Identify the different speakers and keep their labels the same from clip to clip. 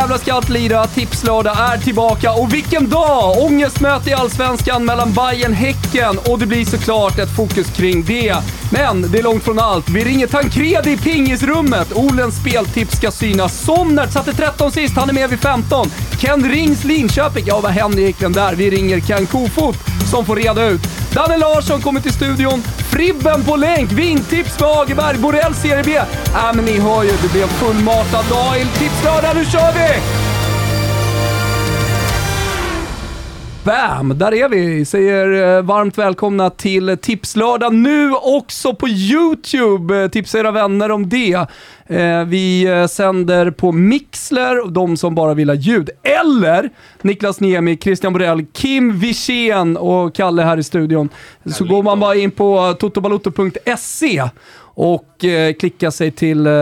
Speaker 1: jävla ska allt lira. Tipslördag är tillbaka och vilken dag! Ångestmöte i Allsvenskan mellan Bayern Häcken och det blir såklart ett fokus kring det. Men det är långt från allt. Vi ringer Tancredi i pingisrummet. Olens speltips ska synas. Somnert satte 13 sist, han är med vid 15. Ken Rings Linköping, ja vad händer egentligen där? Vi ringer Ken Kofot som får reda ut. Danne Larsson kommer till studion. Fribben på länk. Vintips för Hageberg, Borrell Serie B. Äh, men ni hör ju, det blev fullmatad dag i Tipslördag. Nu kör vi! Bam! Där är vi. Säger eh, varmt välkomna till Tipslördag nu också på YouTube. Tipsa era vänner om det. Eh, vi eh, sänder på Mixler, de som bara vill ha ljud. Eller Niklas Niemi, Christian Borell, Kim Wirsén och Kalle här i studion. Så går man bara in på totobalotto.se och eh, klickar sig till eh,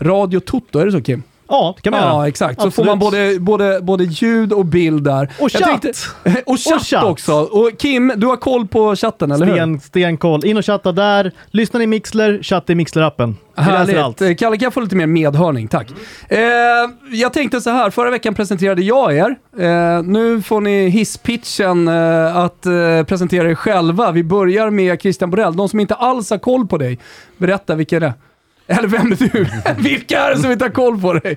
Speaker 1: Radio Toto. Är det så Kim?
Speaker 2: Ja, det kan man
Speaker 1: Ja,
Speaker 2: göra.
Speaker 1: exakt. Så
Speaker 2: Absolut.
Speaker 1: får man både, både, både ljud och bild där.
Speaker 2: Och chatt!
Speaker 1: och chatt!
Speaker 2: Och chatt.
Speaker 1: också. Och Kim, du har koll på chatten, eller hur?
Speaker 2: Sten, stenkoll. In och chatta där. Lyssna i Mixler, chatta i Mixler-appen.
Speaker 1: Härligt. Eh, Kalle, kan jag få lite mer medhörning? Tack. Eh, jag tänkte så här, förra veckan presenterade jag er. Eh, nu får ni hisspitchen eh, att eh, presentera er själva. Vi börjar med Christian Borell. De som inte alls har koll på dig, berätta vilka är det? Eller vem är du? vilka är det som inte har koll på dig?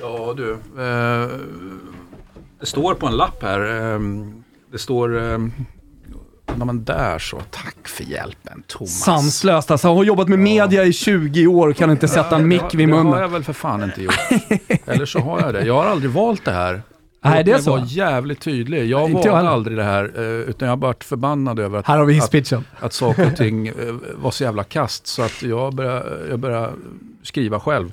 Speaker 3: Ja du. Eh, det står på en lapp här. Eh, det står... Eh, när man där så. Tack för hjälpen Thomas.
Speaker 1: Sanslöst alltså. Han har jobbat med media i 20 år och kan inte sätta en mick vid
Speaker 3: Det har
Speaker 1: munnen.
Speaker 3: jag väl för fan inte gjort. Eller så har jag det. Jag har aldrig valt det här.
Speaker 1: Nej, det är så.
Speaker 3: vara jävligt tydlig. Jag
Speaker 1: jag
Speaker 3: valde aldrig det här. eh, Utan jag har varit förbannad över att,
Speaker 1: Här har vi
Speaker 3: att, att saker och ting eh, var så jävla kast. Så att jag började, jag började skriva själv.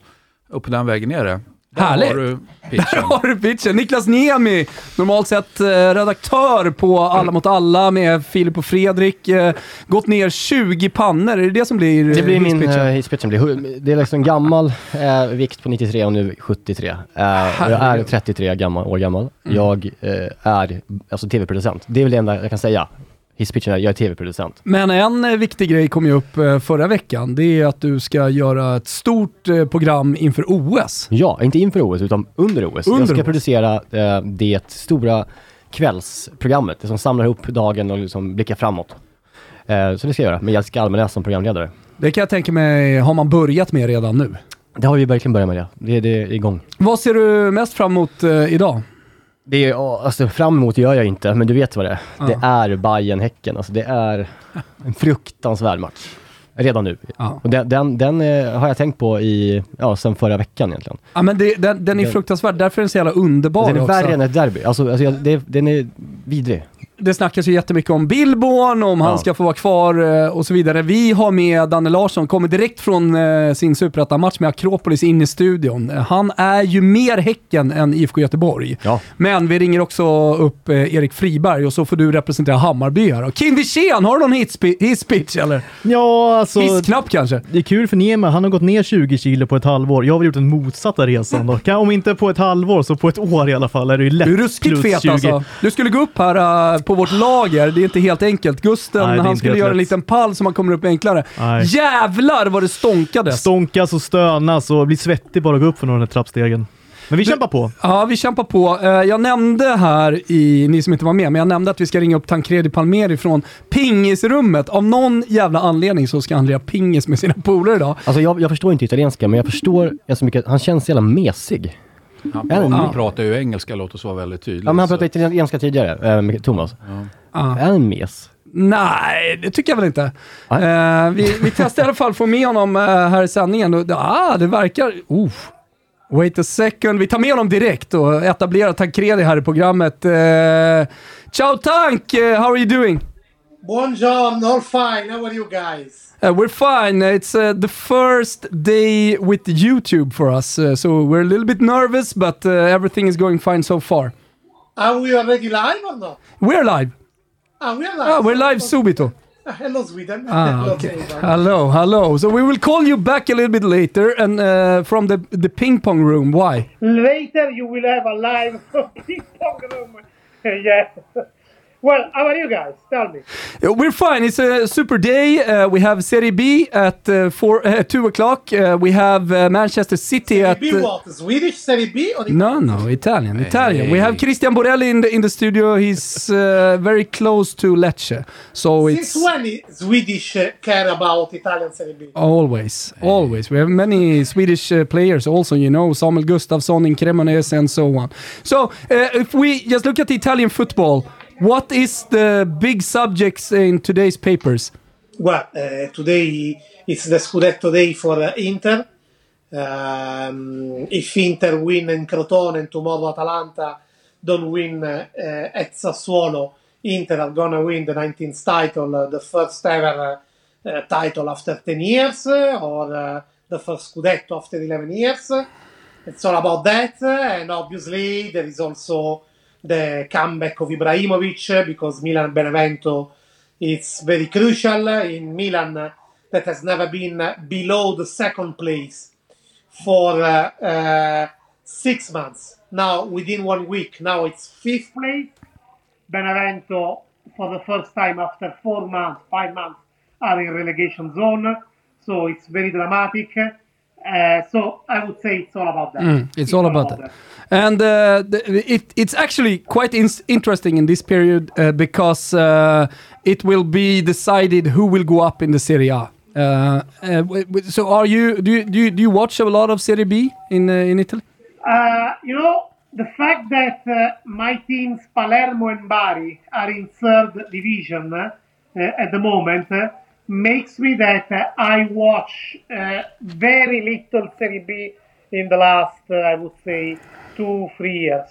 Speaker 3: Och på den vägen är det. Där
Speaker 1: Härligt.
Speaker 3: har du
Speaker 1: Där
Speaker 3: pitchen.
Speaker 1: har du pitchen. Niklas Niemi, normalt sett eh, redaktör på Alla mot alla med Filip och Fredrik. Eh, gått ner 20 pannor, är det det som blir
Speaker 4: Det blir min
Speaker 1: hisspitchen?
Speaker 4: uh, hisspitchen. Blir, det är liksom gammal eh, vikt på 93 och nu 73. Eh, jag är
Speaker 1: Herregud.
Speaker 4: 33 gammal, år gammal. Jag eh, är alltså tv-producent. Det är väl det enda jag kan säga. Hisspitchen jag är tv-producent.
Speaker 1: Men en eh, viktig grej kom ju upp eh, förra veckan. Det är att du ska göra ett stort eh, program inför OS.
Speaker 4: Ja, inte inför OS utan under OS.
Speaker 1: Under
Speaker 4: jag ska
Speaker 1: OS.
Speaker 4: producera det stora kvällsprogrammet, det som samlar ihop dagen och liksom blickar framåt. Så det ska jag göra, med Jessica Almenäs som programledare.
Speaker 1: Det kan jag tänka mig, har man börjat med redan nu?
Speaker 4: Det har vi verkligen börjat med det. Det, det är igång.
Speaker 1: Vad ser du mest fram emot idag?
Speaker 4: Det är, alltså fram emot gör jag inte, men du vet vad det är.
Speaker 1: Ja.
Speaker 4: Det är bayern häcken alltså det är en fruktansvärd match. Redan nu.
Speaker 1: Ja.
Speaker 4: Och den, den, den eh, har jag tänkt på i, ja, sen förra veckan egentligen.
Speaker 1: Ja, men det, den, den är fruktansvärd, därför är den så jävla underbar
Speaker 4: Den är
Speaker 1: också.
Speaker 4: värre än ett derby. Alltså, alltså jag, det, den är vidrig.
Speaker 1: Det snackas ju jättemycket om Billborn, om han
Speaker 4: Ja.
Speaker 1: ska få vara kvar eh, och så vidare. Vi har med Danne Larsson, kommer direkt från eh, sin superettan-match med Akropolis in i studion. Han är ju mer Häcken än IFK Göteborg.
Speaker 4: Ja.
Speaker 1: Men vi ringer också upp eh, Erik Friberg och så får du representera Hammarby här. Kim Wirsén, har du någon hisspitch eller?
Speaker 2: Ja, alltså.
Speaker 1: Hissknapp kanske?
Speaker 2: Det är kul för Niema, han har gått ner 20 kilo på ett halvår. Jag har väl gjort den motsatta resan då. Kan, om inte på ett halvår så på ett år i alla fall är det ju lätt
Speaker 1: Du är ruskigt
Speaker 2: plus
Speaker 1: fet
Speaker 2: 20.
Speaker 1: alltså. Du skulle gå upp här på vårt lager, det är inte helt enkelt. Gusten,
Speaker 2: Nej,
Speaker 1: han skulle göra en
Speaker 2: lätt.
Speaker 1: liten pall så man kommer upp enklare.
Speaker 2: Nej.
Speaker 1: Jävlar vad det stånkades!
Speaker 2: Stånkas och stönas och blir svettig bara att gå upp för några trappstegen. Men vi kämpar på.
Speaker 1: Ja, vi kämpar på. Eh, Jag nämnde här, i, ni som inte var med, men jag nämnde att vi ska ringa upp Tancredi Palmeri från pingisrummet. Av någon jävla anledning så ska han lira pingis med sina polare idag.
Speaker 4: Alltså jag, jag förstår inte italienska, men jag förstår så mycket, han känns så jävla mesig.
Speaker 3: Han,
Speaker 4: Ja,
Speaker 3: pratar,
Speaker 4: ja.
Speaker 3: han pratar ju engelska, låt oss vara väldigt tydliga.
Speaker 4: Ja, men han pratade italienska tidigare, med Thomas.
Speaker 1: Ah.
Speaker 4: Är han en mes?
Speaker 1: Nej, det tycker jag väl inte. Eh, vi, vi testar i alla fall att få med honom eh, här i sändningen. Ah, det verkar... Uh. Wait a second. Vi tar med honom direkt och etablerar Tancredi här i programmet. Eh, ciao Tank! Eh, how are you doing?
Speaker 5: Buongiorno, all fine. How are you guys?
Speaker 1: Uh, we're fine. It's uh, the first day with YouTube for us, uh, so we're a little bit nervous, but uh, everything is going fine so far.
Speaker 5: Are we already live or not?
Speaker 1: We're live.
Speaker 5: Ah, we are live.
Speaker 1: Ah, we're live subito.
Speaker 5: Ah, hello, Sweden.
Speaker 1: Ah,
Speaker 5: hello,
Speaker 1: okay.
Speaker 5: Sweden.
Speaker 1: Hello, hello. So we will call you back a little bit later, and uh, from the the ping pong room. Why?
Speaker 5: Later, you will have a live ping pong room. yeah. Well, how are you guys? Tell me.
Speaker 1: Uh, We're fine. It's a super day. Uh, we have Serie B at uh, four, uh, two o'clock. Uh, we have uh, Manchester City at.
Speaker 5: Serie B
Speaker 1: uh,
Speaker 5: what? Swedish Serie B or
Speaker 1: no, no, Italian, Italian. We have Christian Borelli in the in the studio. He's uh, very close to Lecce, so it's
Speaker 5: Since when Swedish uh, care about Italian Serie B?
Speaker 1: always, always. We have many Swedish uh, players also. You know, Samuel Gustafsson in Cremonese and so on. So, uh, if we just look at the Italian football, what is the big subjects in today's papers?
Speaker 5: Well, uh, today it's the Scudetto day for uh, Inter. Um, if Inter win in Crotone and tomorrow Atalanta don't win uh, uh, at Sassuolo, Inter are gonna win the 19th title, uh, the first ever uh, title after 10 years, or the first Scudetto after 11 years. It's all about that, and obviously there is also the comeback of Ibrahimovic because Milan Benevento is very crucial in Milan that has never been below the second place for uh, uh, six months. Now, within one week, now it's fifth place. Benevento, for the first time after four months, five months, are in relegation zone. So it's very dramatic. Uh, so I would say it's all about that.
Speaker 1: It's all about that. And uh, the, it, it's actually quite ins interesting in this period uh, because uh, it will be decided who will go up in the Serie A. Uh, so, are you do you, do you do you watch a lot of Serie B in uh, in Italy?
Speaker 5: Uh, you know, the fact that my teams, Palermo and Bari, are in third division at the moment makes me that uh, I watch uh, very little Serie B in the last, uh, I would say, two, three years.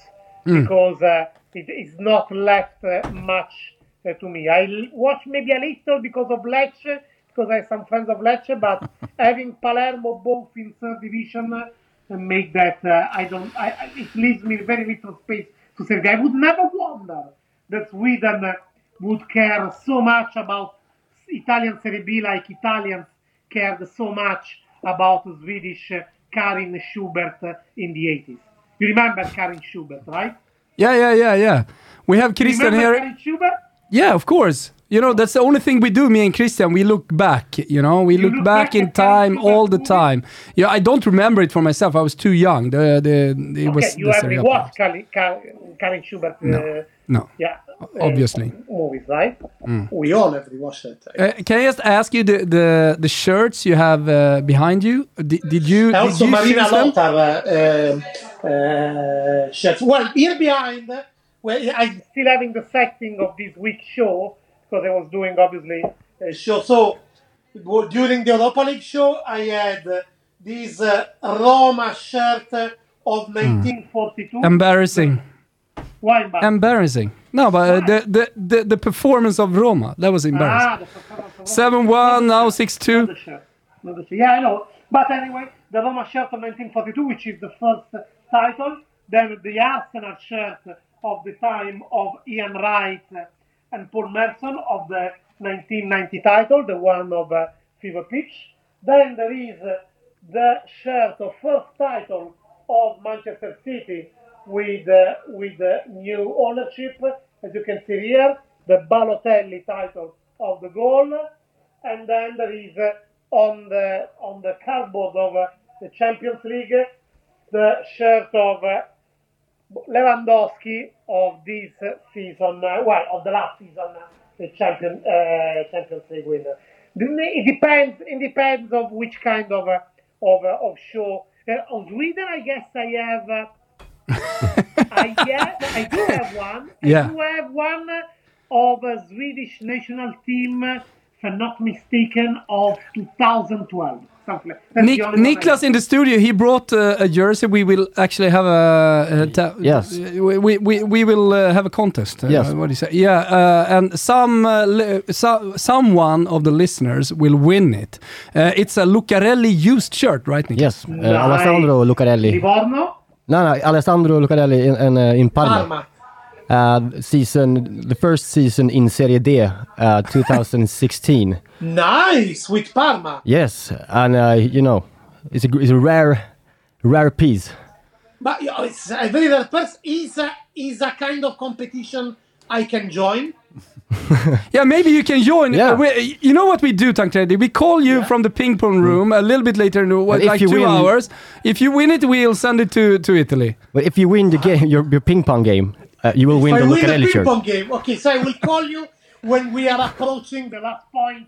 Speaker 5: Because uh, it is not left uh, much uh, to me. I l- watch maybe a little because of Lecce, because I have some friends of Lecce, but having Palermo both in third division make that uh, I don't. I, I, it leaves me very little space to say. I would never wonder that Sweden would care so much about Italian Serie B like Italians cared so much about Swedish Karin Schubert in the 80s. You remember Karin Schubert, right?
Speaker 1: Yeah, yeah, yeah, yeah. We have Christian
Speaker 5: remember
Speaker 1: here.
Speaker 5: Karin Schubert?
Speaker 1: Yeah, of course. You know, that's the only thing we do, me and Christian. We look back, you know, we look,
Speaker 5: look
Speaker 1: back
Speaker 5: back
Speaker 1: in time all the time. Yeah, I don't remember it for myself. I was too young. The, the, it was
Speaker 5: you
Speaker 1: the
Speaker 5: have
Speaker 1: A.
Speaker 5: Karin, Karin, Schubert.
Speaker 1: No.
Speaker 5: Uh,
Speaker 1: No.
Speaker 5: yeah,
Speaker 1: Obviously.
Speaker 5: movies, right? We all have rewatched that.
Speaker 1: Uh, can I just ask you the the, the shirts you have uh, behind you? Did, did you?
Speaker 5: also
Speaker 1: did you
Speaker 5: Marina? Lothar uh, uh. Well, here behind, well, I'm still having the setting of this week's show because I was doing obviously a show. So during the Europa League show, I had this uh, Roma shirt of 1942.
Speaker 1: Embarrassing.
Speaker 5: Why?
Speaker 1: Embarrassing. No, but uh, the, the the the performance of Roma that was embarrassing.
Speaker 5: Ah, the performance of Roma.
Speaker 1: Seven one now six two.
Speaker 5: Not the shirt. Not the shirt. Yeah, I know. But anyway, the Roma shirt of 1942, which is the first title. Then the Arsenal shirt of the time of Ian Wright and Paul Merson of the 1990 title, the one of uh, Fever Pitch. Then there is uh, the shirt of first title of Manchester City with uh, with uh, new ownership, as you can see here, the Balotelli title of the goal, and then there is uh, on the on the cardboard of the Champions League the shirt of Lewandowski of this season, well, of the last season, the champion uh, Champions League winner. It depends. It depends of which kind of of of show. Uh, on Sweden, I guess I have. Uh, I guess I do have one.
Speaker 1: Yeah.
Speaker 5: I do have one of a Swedish national team, if I'm not mistaken, of 2012. Something
Speaker 1: Nik-
Speaker 5: the only one I
Speaker 1: Niklas in the studio, he brought uh, a jersey. We will actually have a, a ta-
Speaker 4: Yes.
Speaker 1: We, we, we, we will uh, have a contest. Uh,
Speaker 4: Yes.
Speaker 1: What do you say? Yeah, uh, and some uh, li- so, someone of the listeners will win it. Uh, it's a Lucarelli used shirt, right, Niklas?
Speaker 4: Yes, uh,
Speaker 5: Nice.
Speaker 4: Alessandro Lucarelli.
Speaker 5: Livorno,
Speaker 4: No, no, Alessandro Lucarelli in, in, uh, in Parma.
Speaker 5: Parma.
Speaker 4: Uh, season, the first season in Serie D, uh, 2016.
Speaker 5: Nice with Parma.
Speaker 4: yes, and uh, you know, it's a, it's a rare, rare piece.
Speaker 5: But you know, it's a very rare person. Is a is a kind of competition I can join
Speaker 1: yeah, maybe you can join.
Speaker 4: Yeah.
Speaker 1: Uh, we, you know what we do, Tancredi? We call you from the ping pong room a little bit later, in, what, like two
Speaker 4: win-
Speaker 1: hours. If you win it, we'll send it to, to Italy.
Speaker 4: But if you win the game, your, your ping pong game, uh, you will win
Speaker 5: I
Speaker 4: the
Speaker 5: win the ping pong game. Okay, so I will call you when we are approaching the last point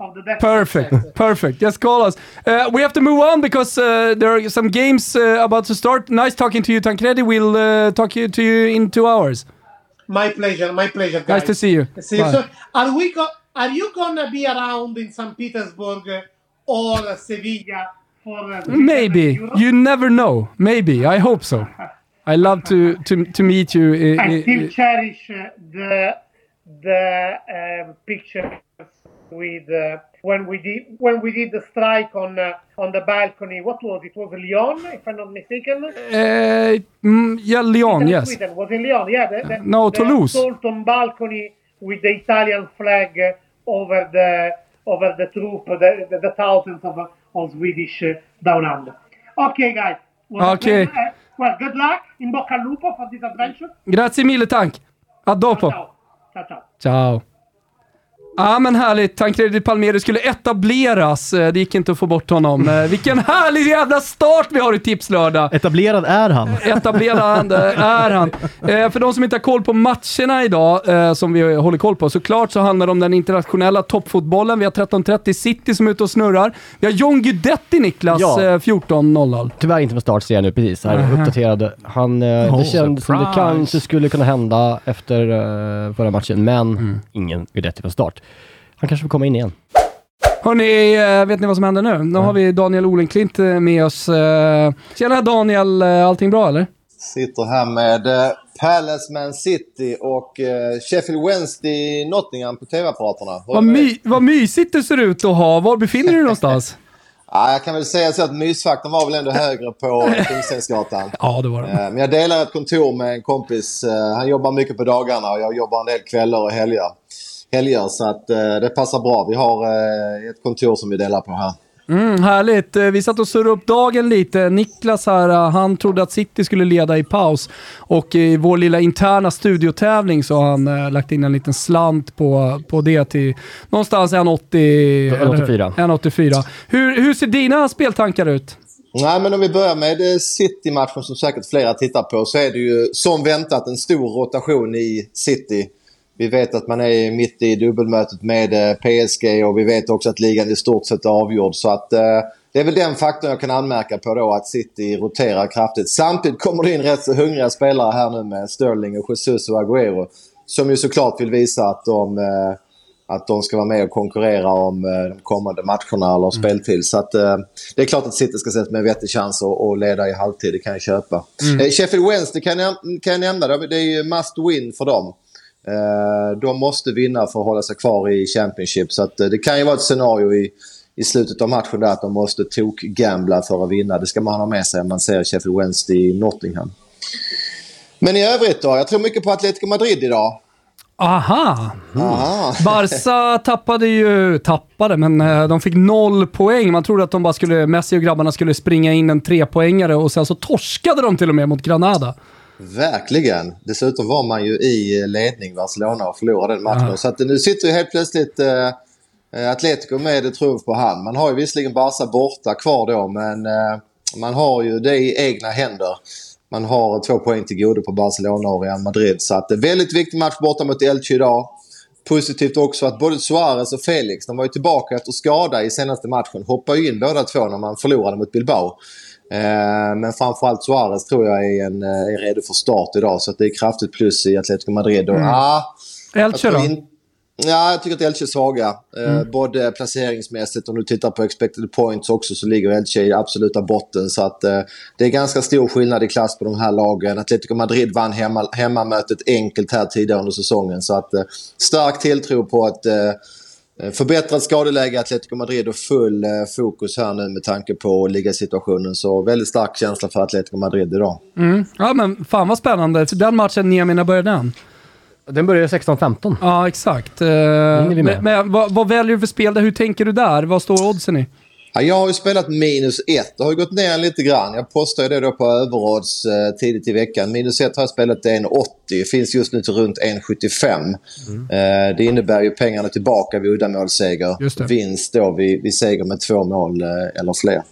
Speaker 5: of the deck.
Speaker 1: Perfect, perfect. Just call us. Uh, we have to move on because uh, there are some games uh, about to start. Nice talking to you, Tancredi. We'll uh, talk you, to you in two hours.
Speaker 5: My pleasure, my pleasure, guys.
Speaker 1: Nice to see you.
Speaker 5: See you soon. Are we go- Are you gonna be around in St. Petersburg or Sevilla for uh,
Speaker 1: Maybe.
Speaker 5: Euro?
Speaker 1: You never know. Maybe. I hope so. I love to, to, to meet you. i-
Speaker 5: still cherish uh, the the um, pictures with uh, when we did when we did the strike on uh, on the balcony. What was it? Was Lyon, if I'm not mistaken?
Speaker 1: Uh, mm, yeah, Lyon, yes.
Speaker 5: Sweden. Was in Lyon? Yeah. The, the,
Speaker 1: No,
Speaker 5: the
Speaker 1: Toulouse.
Speaker 5: assault on balcony with the Italian flag over the over the troop, the, the, the thousands of of Swedish uh, down under. Okay, guys. A
Speaker 1: Okay.
Speaker 5: Uh, well, good luck in bocca al lupo for this adventure.
Speaker 1: Grazie mille, Tank. A dopo.
Speaker 5: Ciao. Ciao, ciao.
Speaker 1: Ciao. Ja men härligt, Tancredi Palmeri skulle etableras. Eh, Det gick inte att få bort honom. Eh, Vilken härlig jävla start vi har i Tipslördag!
Speaker 2: Etablerad är han.
Speaker 1: Etablerad är han. Eh, för de som inte har koll på matcherna idag, eh, som vi håller koll på, såklart så handlar det om den internationella toppfotbollen. Vi har 13.30 City som är ute och snurrar. Vi har John Guidetti, Niklas,
Speaker 4: Ja.
Speaker 1: eh, 14.00.
Speaker 4: Tyvärr inte från start ser jag nu precis. Här uppdaterade. Han, eh,
Speaker 2: Oh,
Speaker 4: det kändes som det kanske skulle kunna hända efter eh, förra matchen, men
Speaker 1: Mm.
Speaker 4: ingen Guidetti från start. Han kanske får komma in igen.
Speaker 1: Hörni, eh, vet ni vad som händer nu? Nu har vi Daniel Olenklint eh, med oss. Eh, Tjena Daniel, allting bra eller?
Speaker 6: Sitter här med Palace Man City och Sheffield Wednesday Nottingham på TV-apparaterna.
Speaker 1: Vad, my, vad mysigt det ser ut att ha. Var befinner du dig någonstans?
Speaker 6: Ja, jag kan väl säga så att mysfaktorn var väl ändå högre på Kungstensgatan.
Speaker 1: Ja, det var det.
Speaker 6: Men jag delar ett kontor med en kompis. Han jobbar mycket på dagarna och jag jobbar en del kvällar och helger. Helger så att eh, det passar bra. Vi har eh, ett kontor som vi delar på här.
Speaker 1: Mm, härligt. Eh, Vi satt och surrade upp dagen lite. Niklas här, han trodde att City skulle leda i paus. Och i vår lilla interna studiotävling så har han eh, lagt in en liten slant på, på det till någonstans 1,80...
Speaker 4: 1,84.
Speaker 1: 1,84. Hur, hur ser dina speltankar ut?
Speaker 6: Nej, men om vi börjar med City-matchen som säkert flera tittar på så är det ju som väntat en stor rotation i City. Vi vet att man är mitt i dubbelmötet med eh, PSG och vi vet också att ligan i stort sett är avgjord. Så att eh, det är väl den faktorn jag kan anmärka på då att City roterar kraftigt. Samtidigt kommer det in rätt så hungriga spelare här nu med Sterling och Jesus och Agüero. Som ju såklart vill visa att de eh, att de ska vara med och konkurrera om de kommande matcherna eller speltid. Så att, det är klart att City ska sätta med en vettig chans att att leda i halvtid, det kan jag köpa. Eh, Sheffield Wednesday kan jag, kan jag nämna, det är ju must win för dem. Eh, de måste vinna för att hålla sig kvar i Championship. Så att, eh, det kan ju vara ett scenario i, i slutet av matchen där att de måste tok-gambla för att vinna. Det ska man ha med sig om man ser Sheffield Wednesday i Nottingham. Men i övrigt då? Jag tror mycket på Atletico Madrid idag.
Speaker 1: Aha!
Speaker 6: Aha.
Speaker 1: Barca tappade ju, tappade, men eh, de fick noll poäng. Man trodde att de bara skulle, Messi och grabbarna skulle springa in en trepoängare och sen så torskade de till och med mot Granada.
Speaker 6: Verkligen. Dessutom var man ju i ledning Barcelona och förlorade den matchen. Så att nu sitter ju helt plötsligt eh, Atletico med trumf på hand. Man har ju visserligen Barca borta kvar då men eh, man har ju det i egna händer. Man har två poäng till godo på Barcelona och Real Madrid. Så att det är väldigt viktig match borta mot Elche idag. Positivt också att både Suarez och Felix, de var ju tillbaka efter skada i senaste matchen. Hoppade ju in båda två när man förlorade mot Bilbao. Eh, men framförallt Suarez tror jag är, en, eh, är redo för start idag. Så att det är kraftigt plus i Atletico Madrid. Och, ah, jag
Speaker 1: Elche då?
Speaker 6: in- Ja, jag tycker att Elche är svaga. Eh, Både placeringsmässigt och om du tittar på expected points också så ligger Elche i absoluta botten. Så att eh, det är ganska stor skillnad i klass på de här lagen. Atletico Madrid vann hemma, hemmamötet enkelt här tidigare under säsongen. Så att eh, stark tilltro på ett eh, förbättrat skadeläge i Atletico Madrid och full eh, fokus här nu med tanke på ligasituationen. Så väldigt stark känsla för Atletico Madrid idag.
Speaker 1: Mm. Ja men fan vad spännande. Så Den matchen, Niemi, när började den?
Speaker 4: Den börjar 16-15.
Speaker 1: Ja, exakt. Uh,
Speaker 4: med.
Speaker 1: men men vad, vad väljer du för spel där? Hur tänker du där? Vad står oddsen i?
Speaker 6: Ja, jag har ju spelat minus ett. Det har ju gått ner lite grann. Jag postade det då på överodds eh, tidigt i veckan. Minus ett har jag spelat till 1,80. Finns just nu till runt 1,75. Eh, det innebär ju pengarna tillbaka vid uddamålsseger. Vinst då vid, vid seger med två mål eh, eller fler.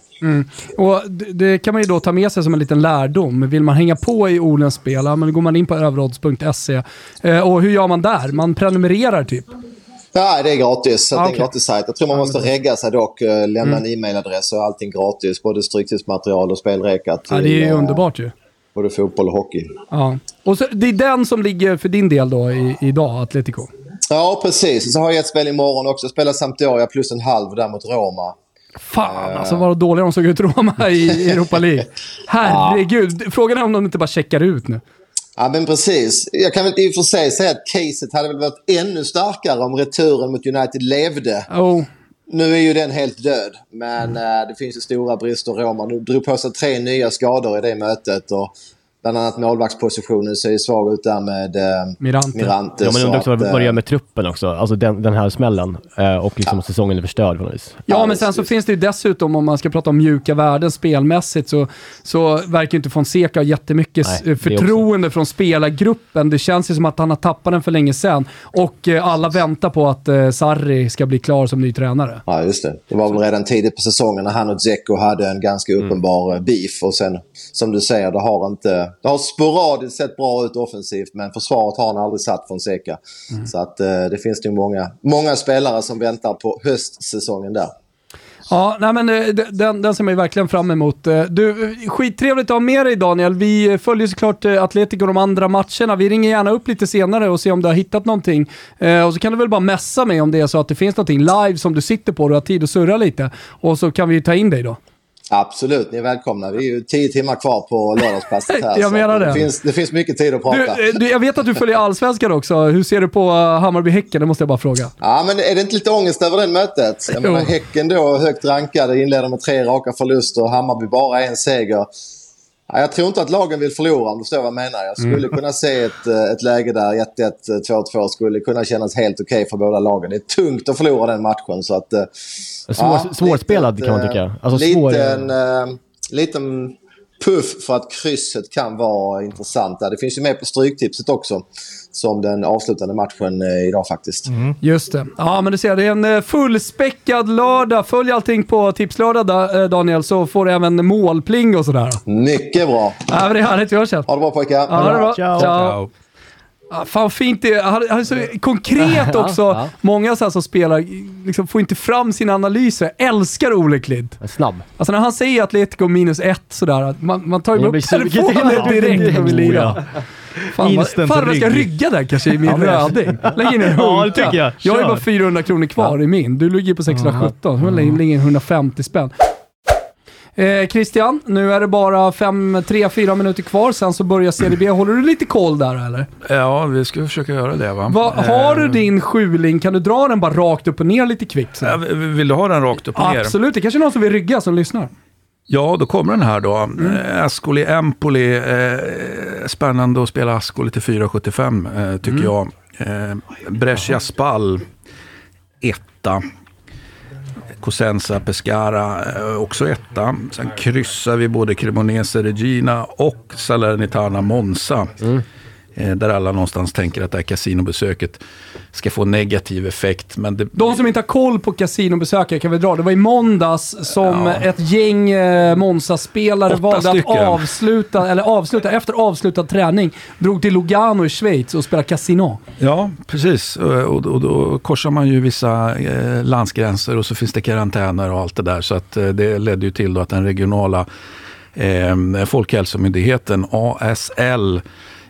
Speaker 1: Och det, det kan man ju då ta med sig som en liten lärdom. Vill man hänga på i Olens spel, ja, men då går man in på överodds.se. Eh, och hur gör man där? Man prenumererar typ.
Speaker 6: Ja, det är gratis.
Speaker 1: Ah,
Speaker 6: Det är en gratis sajt. Jag tror man måste regga sig dock. eh, Lämna en e-mailadress och allting gratis. Både stryktidsmaterial och spelreka till
Speaker 1: Ja, det är ju
Speaker 6: eh,
Speaker 1: underbart ju.
Speaker 6: både fotboll och hockey.
Speaker 1: Ja. Och så, det är den som ligger för din del då i, idag, Atletico?
Speaker 6: Ja, precis. Så har jag ett spel imorgon också. Jag spelar Sampdoria plus en halv där mot Roma.
Speaker 1: Fan alltså vad dåliga de såg ut Roma i Europa League. Herregud. Frågan är om de inte bara checkar ut nu.
Speaker 6: Ja, men precis. Jag kan väl i och för sig säga att caset hade väl varit ännu starkare om returen mot United levde.
Speaker 1: Oh.
Speaker 6: Nu är ju den helt död, men eh, det finns ju stora brister. Roma nu drog på sig tre nya skador i det mötet. Och bland annat målvaktspositionen ser ju svag ut där med eh,
Speaker 1: Mirante.
Speaker 6: Mirante.
Speaker 4: Ja, men undrar också vad
Speaker 6: eh,
Speaker 4: det gör med truppen också. Alltså den, den här smällen. Eh, och liksom säsongen är förstörd på något vis.
Speaker 1: Ja,
Speaker 6: Ja,
Speaker 1: men sen så finns det ju dessutom, om man ska prata om mjuka värden spelmässigt, så, så verkar ju inte Fonseca ha jättemycket
Speaker 4: Nej,
Speaker 1: förtroende från spelargruppen. Det känns ju som att han har tappat den för länge sedan. Och eh, alla väntar på att eh, Sarri ska bli klar som ny tränare.
Speaker 6: Ja, just det. Det var väl redan tidigt på säsongen när han och Dzeko hade en ganska
Speaker 1: Mm.
Speaker 6: uppenbar eh, beef. Och sen, som du säger, det har inte... Det har sporadiskt sett bra ut offensivt, men försvaret har han aldrig satt Fonseca.
Speaker 1: Mm.
Speaker 6: Så att eh, det finns nog många, många spelare som väntar på höstsäsongen där.
Speaker 1: Ja, nej men eh, den, den ser man ju verkligen fram emot. Eh, Du, skittrevligt att ha med dig Daniel. Vi följer såklart Atletico de andra matcherna. Vi ringer gärna upp lite senare och ser om du har hittat någonting. Och så kan du väl bara messa mig om det är så att det finns någonting live som du sitter på och du har tid att surra lite. Och så kan vi ta in dig då.
Speaker 6: Absolut, ni är välkomna. Vi är ju tio timmar kvar på lördagspasset här.
Speaker 1: Jag menar
Speaker 6: att
Speaker 1: det.
Speaker 6: finns, det finns mycket tid att prata.
Speaker 1: Du, eh, du, jag vet att du följer Allsvenskan också. Hur ser du på uh, Hammarby-Häcken? Det måste jag bara fråga.
Speaker 6: Ja, men är det inte lite ångest över det mötet? Jag menar, häcken då, högt rankade, inleder med tre raka förluster. Hammarby bara en seger. Ja, jag tror inte att lagen vill förlora om du förstår vad jag menar. Jag skulle
Speaker 1: Mm.
Speaker 6: kunna se ett, eh, ett läge där 1-1, eh, 2-2 skulle kunna kännas helt okej för båda lagen. Det är tungt att förlora den matchen. Så att, eh,
Speaker 4: Svår,
Speaker 6: ja,
Speaker 4: svårspelad
Speaker 6: litet,
Speaker 4: kan man
Speaker 6: eh,
Speaker 4: tycka. Alltså svår...
Speaker 6: liten, eh, liten puff för att krysset kan vara intressant. där. Det finns ju med på Stryktipset också. Som den avslutande matchen eh, idag faktiskt.
Speaker 1: Just det. Ja, men du ser, det är en eh, fullspäckad lördag. Följ allting på Tipslördag da- eh, Daniel, så får du även målpling och sådär.
Speaker 6: Mycket bra.
Speaker 1: Ja, men det är härligt. Vi hörs sen.
Speaker 6: Ha det bra pojkar.
Speaker 1: Ha det bra.
Speaker 2: Ciao.
Speaker 1: Ciao. Ja, fan fint det är. Han, han är så konkret också.
Speaker 4: ja.
Speaker 1: Många så som spelar liksom får inte fram sina analyser. Älskar Ole Klint.
Speaker 4: Snabb.
Speaker 1: Alltså när han säger Atletico minus ett sådär, man, man tar ju upp telefonen direkt och vill lira.
Speaker 2: ja.
Speaker 1: Fan,
Speaker 2: Instant
Speaker 1: fan vad ska
Speaker 2: rygg.
Speaker 1: rygga där kanske i min
Speaker 2: Ja,
Speaker 1: röding. Lägg in en
Speaker 2: Ja, det
Speaker 1: hunka.
Speaker 2: tycker jag.
Speaker 1: Jag har ju
Speaker 2: Kör.
Speaker 1: bara 400 kronor kvar i min. Du ligger på 617. Så lägger lägger in 150 spänn. Eh, Christian, nu är det bara 3-4 minuter kvar, sen så börjar Serie B. Håller du lite koll där eller?
Speaker 3: Ja, vi ska försöka göra det va.
Speaker 1: Va, har du
Speaker 3: Eh,
Speaker 1: din sjuling, kan du dra den bara rakt upp och ner lite kvickt? så?
Speaker 3: ja, Vill du ha den rakt upp och ner?
Speaker 1: Absolut, det kanske är någon som vill rygga som lyssnar.
Speaker 3: Ja, då kommer den här då.
Speaker 1: Mm.
Speaker 3: Eh, Ascoli Empoli. Eh, spännande att spela Ascoli till 4,75 eh, tycker
Speaker 1: Mm.
Speaker 3: jag. Eh, Brescia Spal, etta. Cosenza Pescara, eh, också etta. Sen kryssar vi både Cremonese Regina och Salernitana Monza. Mm där alla någonstans tänker att det här kasinobesöket ska få negativ effekt. Men det,
Speaker 1: De som inte har koll på kasinobesökare kan vi dra. Det var i måndags som
Speaker 3: Ja.
Speaker 1: ett gäng eh, Monza-spelare valde
Speaker 3: stycken.
Speaker 1: att avsluta, eller avsluta, efter avslutad träning, drog till Lugano i Schweiz och spelade kasino.
Speaker 3: Ja, precis. Och, och, och då korsar man ju vissa eh, landsgränser och så finns det karantäner och allt det där. Så att, eh, det ledde ju till att den regionala eh, folkhälsomyndigheten, ASL,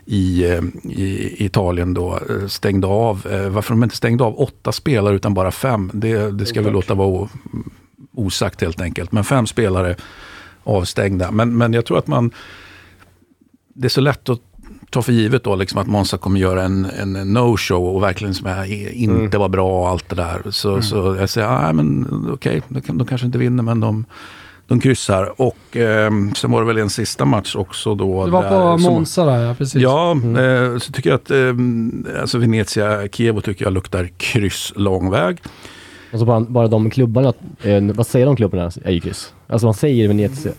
Speaker 3: i, eh, i Italien då eh, stängde av. Eh, varför de inte stängde av åtta spelare utan bara fem, det, det ska vi låta vara osagt helt enkelt. Men fem spelare avstängda. Men, men jag tror att man, det är så lätt att ta för givet då liksom att Monza kommer göra en, en no-show och verkligen som är, inte var bra och allt det där. Så, så jag säger, nej men okej, de, kan- de kanske inte vinner men de, de kryssar. Och eh, sen var det väl en sista match också då.
Speaker 1: Det var
Speaker 3: där,
Speaker 1: på Monza där, ja precis.
Speaker 3: Ja, eh, så tycker jag att eh, alltså Venezia, Kievo tycker jag luktar kryss lång väg.
Speaker 4: Alltså bara, bara de klubbarna, eh, vad säger de klubbarna är ju kryss. Alltså man säger Venezia.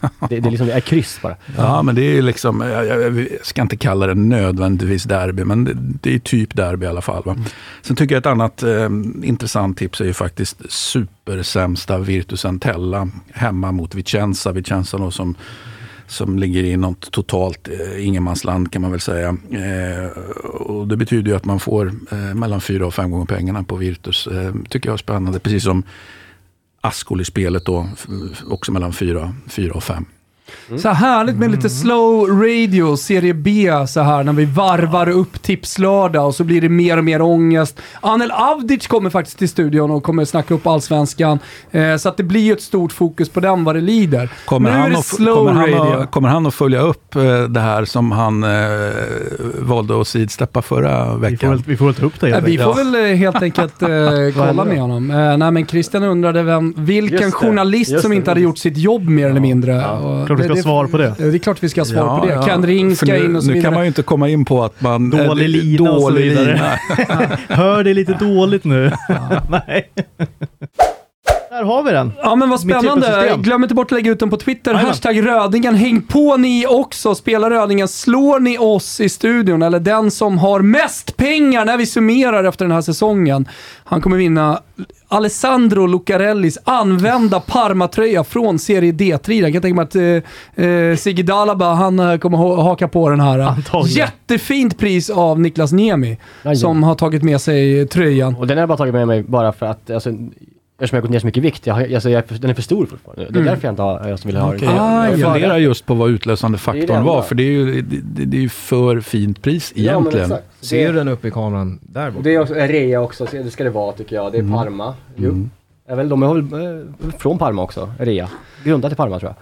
Speaker 4: Det, det är liksom, det är kryss bara.
Speaker 3: Ja, men det är liksom, jag, jag, jag ska inte kalla det nödvändigtvis derby, men det, det är typ derby i alla fall. Va? Sen tycker jag ett annat eh, intressant tips är ju faktiskt supersämsta Virtus Entella hemma mot Vicenza. Vicenza då som, som ligger i något totalt eh, ingenmansland kan man väl säga. Eh, och det betyder ju att man får eh, mellan fyra och fem gånger pengarna på Virtus. Eh, tycker jag är spännande, precis som Ascoli-spelet då, också mellan fyra, fyra och fem.
Speaker 1: Så härligt med lite slow radio, serie B, så här när vi varvar upp tipslördag och så blir det mer och mer ångest. Anel Avdic kommer faktiskt till studion och kommer snacka upp allsvenskan. Eh, så att det blir ju ett stort fokus på den vad det lider.
Speaker 3: Kommer,
Speaker 1: nu är
Speaker 3: han
Speaker 1: det
Speaker 3: kommer, han att, kommer han att följa upp eh, det här som han eh, valde att sidsteppa förra
Speaker 2: Vi får,
Speaker 3: veckan?
Speaker 2: väl, vi får väl ta upp det
Speaker 1: Ja,
Speaker 2: helt
Speaker 1: vi
Speaker 2: enkelt.
Speaker 1: får väl eh, helt enkelt eh, kolla med honom. Eh, nej, men Christian undrade vem, vilken
Speaker 4: det,
Speaker 1: journalist som
Speaker 4: det.
Speaker 1: inte hade gjort sitt jobb mer eller mindre. Och
Speaker 2: Klart vi ska ha svar på det.
Speaker 1: Det är klart vi ska ha svar
Speaker 3: Ja,
Speaker 1: på det.
Speaker 3: ja.
Speaker 1: Ken Ring
Speaker 3: För
Speaker 1: ska
Speaker 3: nu,
Speaker 1: in och så
Speaker 3: Nu
Speaker 1: vidare.
Speaker 3: kan man ju inte komma in på att man...
Speaker 2: Dålig
Speaker 3: eh,
Speaker 2: lina och så
Speaker 3: dålig
Speaker 2: vidare. Hör det lite dåligt nu. Nej. Där har vi den.
Speaker 1: Ja men vad spännande. Glöm inte bort att lägga ut den på Twitter.
Speaker 2: Jajamän.
Speaker 1: Hashtag Rödingen. Häng på ni också. Spela Rödingen. Slår ni oss i studion, eller den som har mest pengar när vi summerar efter den här säsongen, han kommer vinna Alessandro Lucarellis använda Parma-tröja från Serie D-tiden. Jag kan tänka mig att eh, eh, Sigge Dalaba, han eh, kommer ha- haka på den här.
Speaker 2: Antagligen.
Speaker 1: Jättefint pris av Niklas Niemi,
Speaker 4: Jajamän.
Speaker 1: som har tagit med sig tröjan.
Speaker 4: Och den har jag bara tagit med mig bara för att, alltså, eftersom jag har gått ner så mycket vikt, jag, har- alltså, jag, är för- den är för stor fortfarande. Det är därför jag inte har, jag vill ha
Speaker 3: Okej,
Speaker 4: den.
Speaker 1: Ah,
Speaker 3: jag
Speaker 1: ja.
Speaker 3: funderar just på vad utlösande
Speaker 4: Det är det
Speaker 3: faktorn var, för det är ju, det, det, är ju för fint pris
Speaker 4: Ja,
Speaker 3: egentligen.
Speaker 4: exakt.
Speaker 7: Ser du den uppe i kameran där
Speaker 4: och
Speaker 7: borta?
Speaker 4: det är också Rea också, så det ska det vara tycker jag. Det är Parma. Jo. Är väl, de är väl eh, från Parma också, Rea. Grundat i Parma tror jag.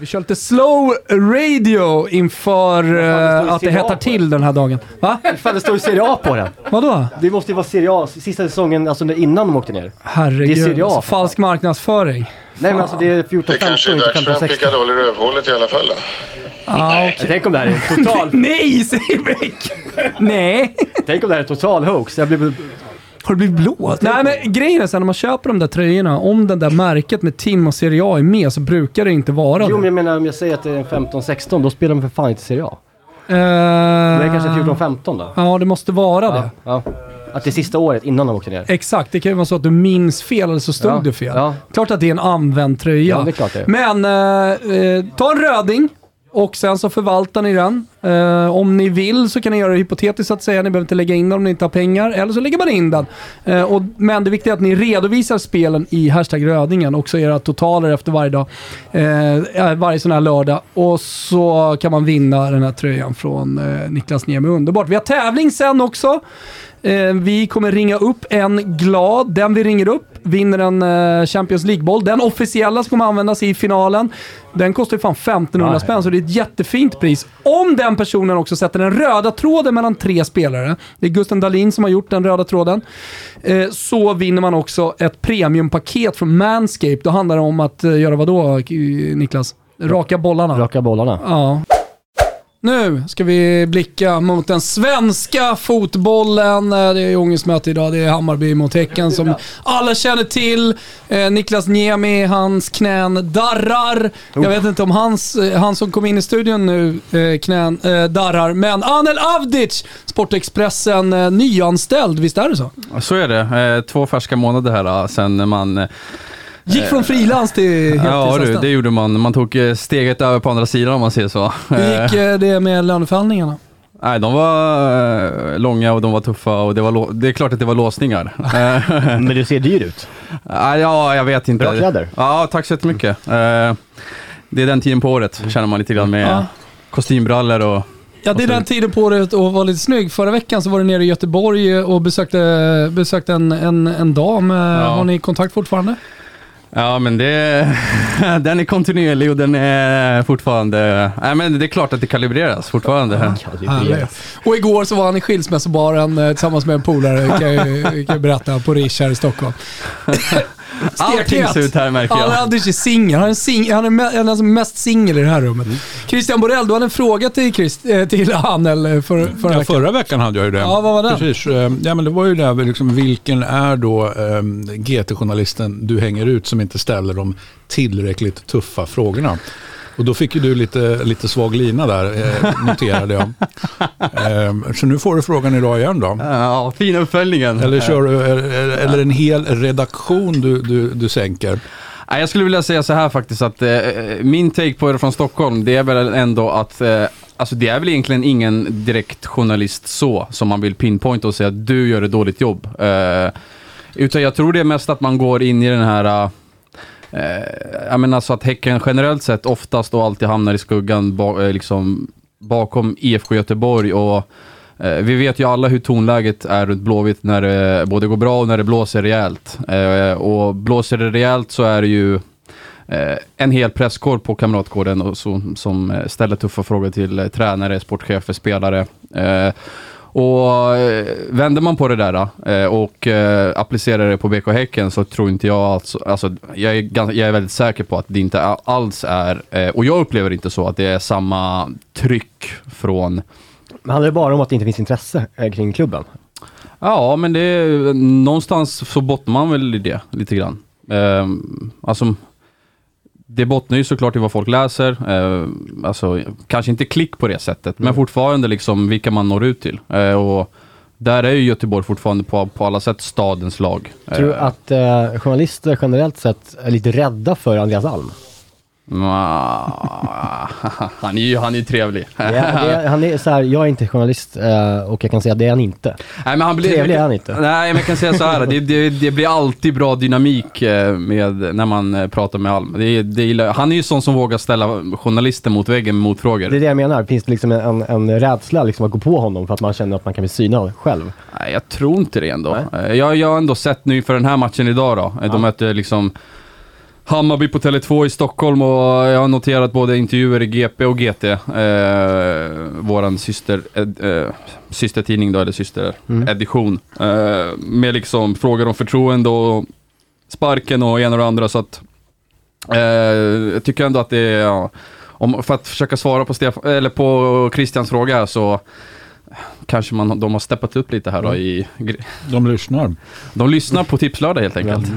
Speaker 1: Vi kör lite slow radio inför
Speaker 4: det står
Speaker 1: att det hettar till den här dagen. Va?
Speaker 4: Fan det står Serie A på den!
Speaker 1: Vadå?
Speaker 4: Det måste ju vara Serie A, sista säsongen, alltså innan de åkte ner.
Speaker 1: Herregud.
Speaker 4: Det är Serie A,
Speaker 1: alltså, falsk marknadsföring.
Speaker 4: Nej men alltså det är 14,
Speaker 8: Det
Speaker 4: 15,
Speaker 8: kanske är dags
Speaker 4: 15,
Speaker 8: för en
Speaker 4: 16.
Speaker 8: pickadoll i rövhålet i alla fall då.
Speaker 1: Ah, okej.
Speaker 4: Tänk om det här är en total,
Speaker 1: Nej, säger Beck! Nej!
Speaker 4: tänk om det här är en total hoax. Jag blir,
Speaker 1: Har du blivit blåst? Nej men grejen är så här, när man köper de där tröjorna, om det där märket med Tim och Serie A är med så brukar det inte vara
Speaker 4: jo men
Speaker 1: det.
Speaker 4: jag menar om jag säger att det är en 15-16, då spelar de för fan inte Serie A.
Speaker 1: Eh,
Speaker 4: Det är kanske 14-15 då?
Speaker 1: Ja, det måste vara det.
Speaker 4: Ja, ja. Att det är sista året innan de åkte ner.
Speaker 1: Exakt, det kan ju vara så att du minns fel eller så stod
Speaker 4: Ja,
Speaker 1: det fel.
Speaker 4: ja.
Speaker 1: Klart att det är en använd tröja.
Speaker 4: Ja, det är klart det är.
Speaker 1: Men eh, eh, ta en röding och sen så förvaltar ni den. Eh, om ni vill så kan ni göra det hypotetiskt så att säga. Ni behöver inte lägga in den om ni inte har pengar. Eller så lägger man in den. Eh, och, men det viktiga är att ni redovisar spelen i hashtag rödingen. Också era totaler efter varje dag. Eh, varje sån här lördag. Och så kan man vinna den här tröjan från Niklas Niemi. Underbart. Vi har tävling sen också. Vi kommer ringa upp en glad. Den vi ringer upp vinner en Champions League-boll. Den officiella som kommer användas i finalen. Den kostar ju fan 1500
Speaker 4: Nej.
Speaker 1: spänn, så det är ett jättefint pris. Om den personen också sätter den röda tråden mellan tre spelare, det är Gusten Dahlin som har gjort den röda tråden, eh, så vinner man också ett premiumpaket från Manscaped. Då handlar det om att eh, göra vad då, Niklas? Raka bollarna.
Speaker 4: Raka bollarna.
Speaker 1: Ja. Nu ska vi blicka mot den svenska fotbollen. Eh, Det är ångestmöte idag. Det är Hammarby mot Häcken som alla känner till. Eh, Niklas Niemi, hans knän darrar. Jag vet inte om hans, eh, han som kom in i studion nu, knän darrar. Men Anel Avdic, Sportexpressen, nyanställd. Visst är det så?
Speaker 9: Så är det. Två färska månader här sen man...
Speaker 1: Gick från frilans till
Speaker 9: Ja du,
Speaker 1: heltidsanställd.
Speaker 9: det gjorde man. Man tog eh, steget över på andra sidan om man säger så.
Speaker 1: Hur gick
Speaker 9: Eh,
Speaker 1: eh, det med löneförhandlingarna?
Speaker 9: Nej, de var långa och de var tuffa och det, var det är klart att det var låsningar.
Speaker 4: Men du ser dyr ut.
Speaker 9: ja, jag vet inte.
Speaker 4: Bra kläder.
Speaker 9: Ja, tack så jättemycket. Det är den tiden på året, känner man lite grann med
Speaker 1: Ja.
Speaker 9: kostymbrallor och...
Speaker 1: Ja, det är den tiden på året att vara lite snygg. Förra veckan så var du nere i Göteborg och besökte, besökte en, en, en dam. Har ni kontakt fortfarande?
Speaker 9: Ja, men det, den är kontinuerlig och den är fortfarande... Nej, men det är klart att det kalibreras fortfarande.
Speaker 1: Kalibreras. Och igår så var han i skilsmässobaren eh, tillsammans med en polare, kan jag, kan jag berätta, på Rish här i Stockholm.
Speaker 9: Allting ser ut här märker jag.
Speaker 1: Ja, Anders är singel. Han är, sing han är han är alltså mest singel i det här rummet.
Speaker 3: Mm.
Speaker 1: Christian Borell, du hade en fråga till, Christ, eh, till Hanel eh, för, förra
Speaker 3: Ja,
Speaker 1: veckan.
Speaker 3: förra veckan hade jag ju det.
Speaker 1: Ja, vad var den?
Speaker 3: Precis. eh, Ja, men det var ju det, här, liksom, vilken är då eh, GT-journalisten du hänger ut som inte ställer de tillräckligt tuffa frågorna? Och då fick ju du lite, lite svag lina där, eh, noterade jag. Eh, så nu får du frågan idag igen då.
Speaker 9: Ja, fina uppföljningen.
Speaker 3: Eller, kör du, eller, eller en hel redaktion du, du, du sänker.
Speaker 9: Jag skulle vilja säga så här faktiskt att eh, min take på det från Stockholm, det är väl ändå att eh, Alltså det är väl egentligen ingen direkt journalist så, som man vill pinpointa och säga att du gör ett dåligt jobb. Eh, utan jag tror det är mest att man går in i den här Eh, Eh, jag menar så att Häcken generellt sett oftast och alltid hamnar i skuggan ba, eh, liksom, bakom IFK Göteborg och eh, vi vet ju alla hur tonläget är runt Blåvitt när det både går bra och när det blåser rejält. Eh, och blåser det rejält så är det ju eh, en hel presskår på Kamratgården och så, som ställer tuffa frågor till eh, tränare, sportchefer, spelare. Eh, och eh, vänder man på det där eh, och eh, applicerar det på BK Häcken så tror inte jag alltså, alltså jag är, ganska, jag är väldigt säker på att det inte alls är, och jag upplever inte så att det är samma tryck från
Speaker 4: Men handlar det bara om att det inte finns intresse kring klubben?
Speaker 9: Ja, men det är, någonstans så bottnar man väl i det lite grann. Eh, alltså, det bottnar ju såklart i vad folk läser. Eh, alltså, kanske inte klick på det sättet, men fortfarande liksom vilka man når ut till. Eh, och där är ju Göteborg fortfarande på, på alla sätt stadens lag.
Speaker 4: Tror du
Speaker 9: Eh,
Speaker 4: att eh, journalister generellt sett är lite rädda för Andreas Alm?
Speaker 9: han är ju han är trevlig.
Speaker 4: Det är, han är så här, jag är inte journalist eh, och jag kan säga att det är han inte.
Speaker 9: Nej, men han blir,
Speaker 4: Trevlig är han inte.
Speaker 9: Nej, men jag kan säga så här. Det, det, det blir alltid bra dynamik eh, med, när man eh, pratar med Alm. Det, det, han är ju sån som vågar ställa journalister mot väggen med motfrågor.
Speaker 4: Det är det jag menar. Finns det liksom en, en rädsla liksom att gå på honom för att man känner att man kan bli synad själv?
Speaker 9: Nej, jag tror inte det ändå. Jag, jag har ändå sett nu för den här matchen idag då. De mötte liksom Hammarby på Tele2 i Stockholm och jag har noterat både intervjuer i GP och GT. Eh, våran syster, ed, eh, systertidning då, eller systeredition. Eh, med liksom frågor om förtroende och sparken och ena och andra. Så att, eh, jag tycker ändå att det är, ja, om, för att försöka svara på, Stefan, eller på Christians fråga här så kanske man, de har steppat upp lite här då i...
Speaker 3: De lyssnar.
Speaker 9: De lyssnar på Tipslördag helt enkelt.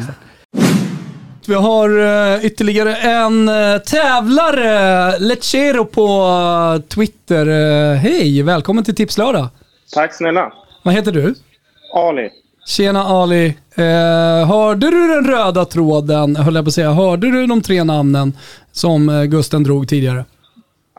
Speaker 1: Vi har eh, ytterligare en uh, tävlare, Lechero på eh, Twitter. Eh, Hej, välkommen till Tipslördag.
Speaker 7: Tack snälla.
Speaker 1: Vad heter du?
Speaker 7: Ali.
Speaker 1: Tjena Ali. Eh, hörde du den röda tråden, höll jag på att säga. Hörde du de tre namnen som eh, Gusten drog tidigare?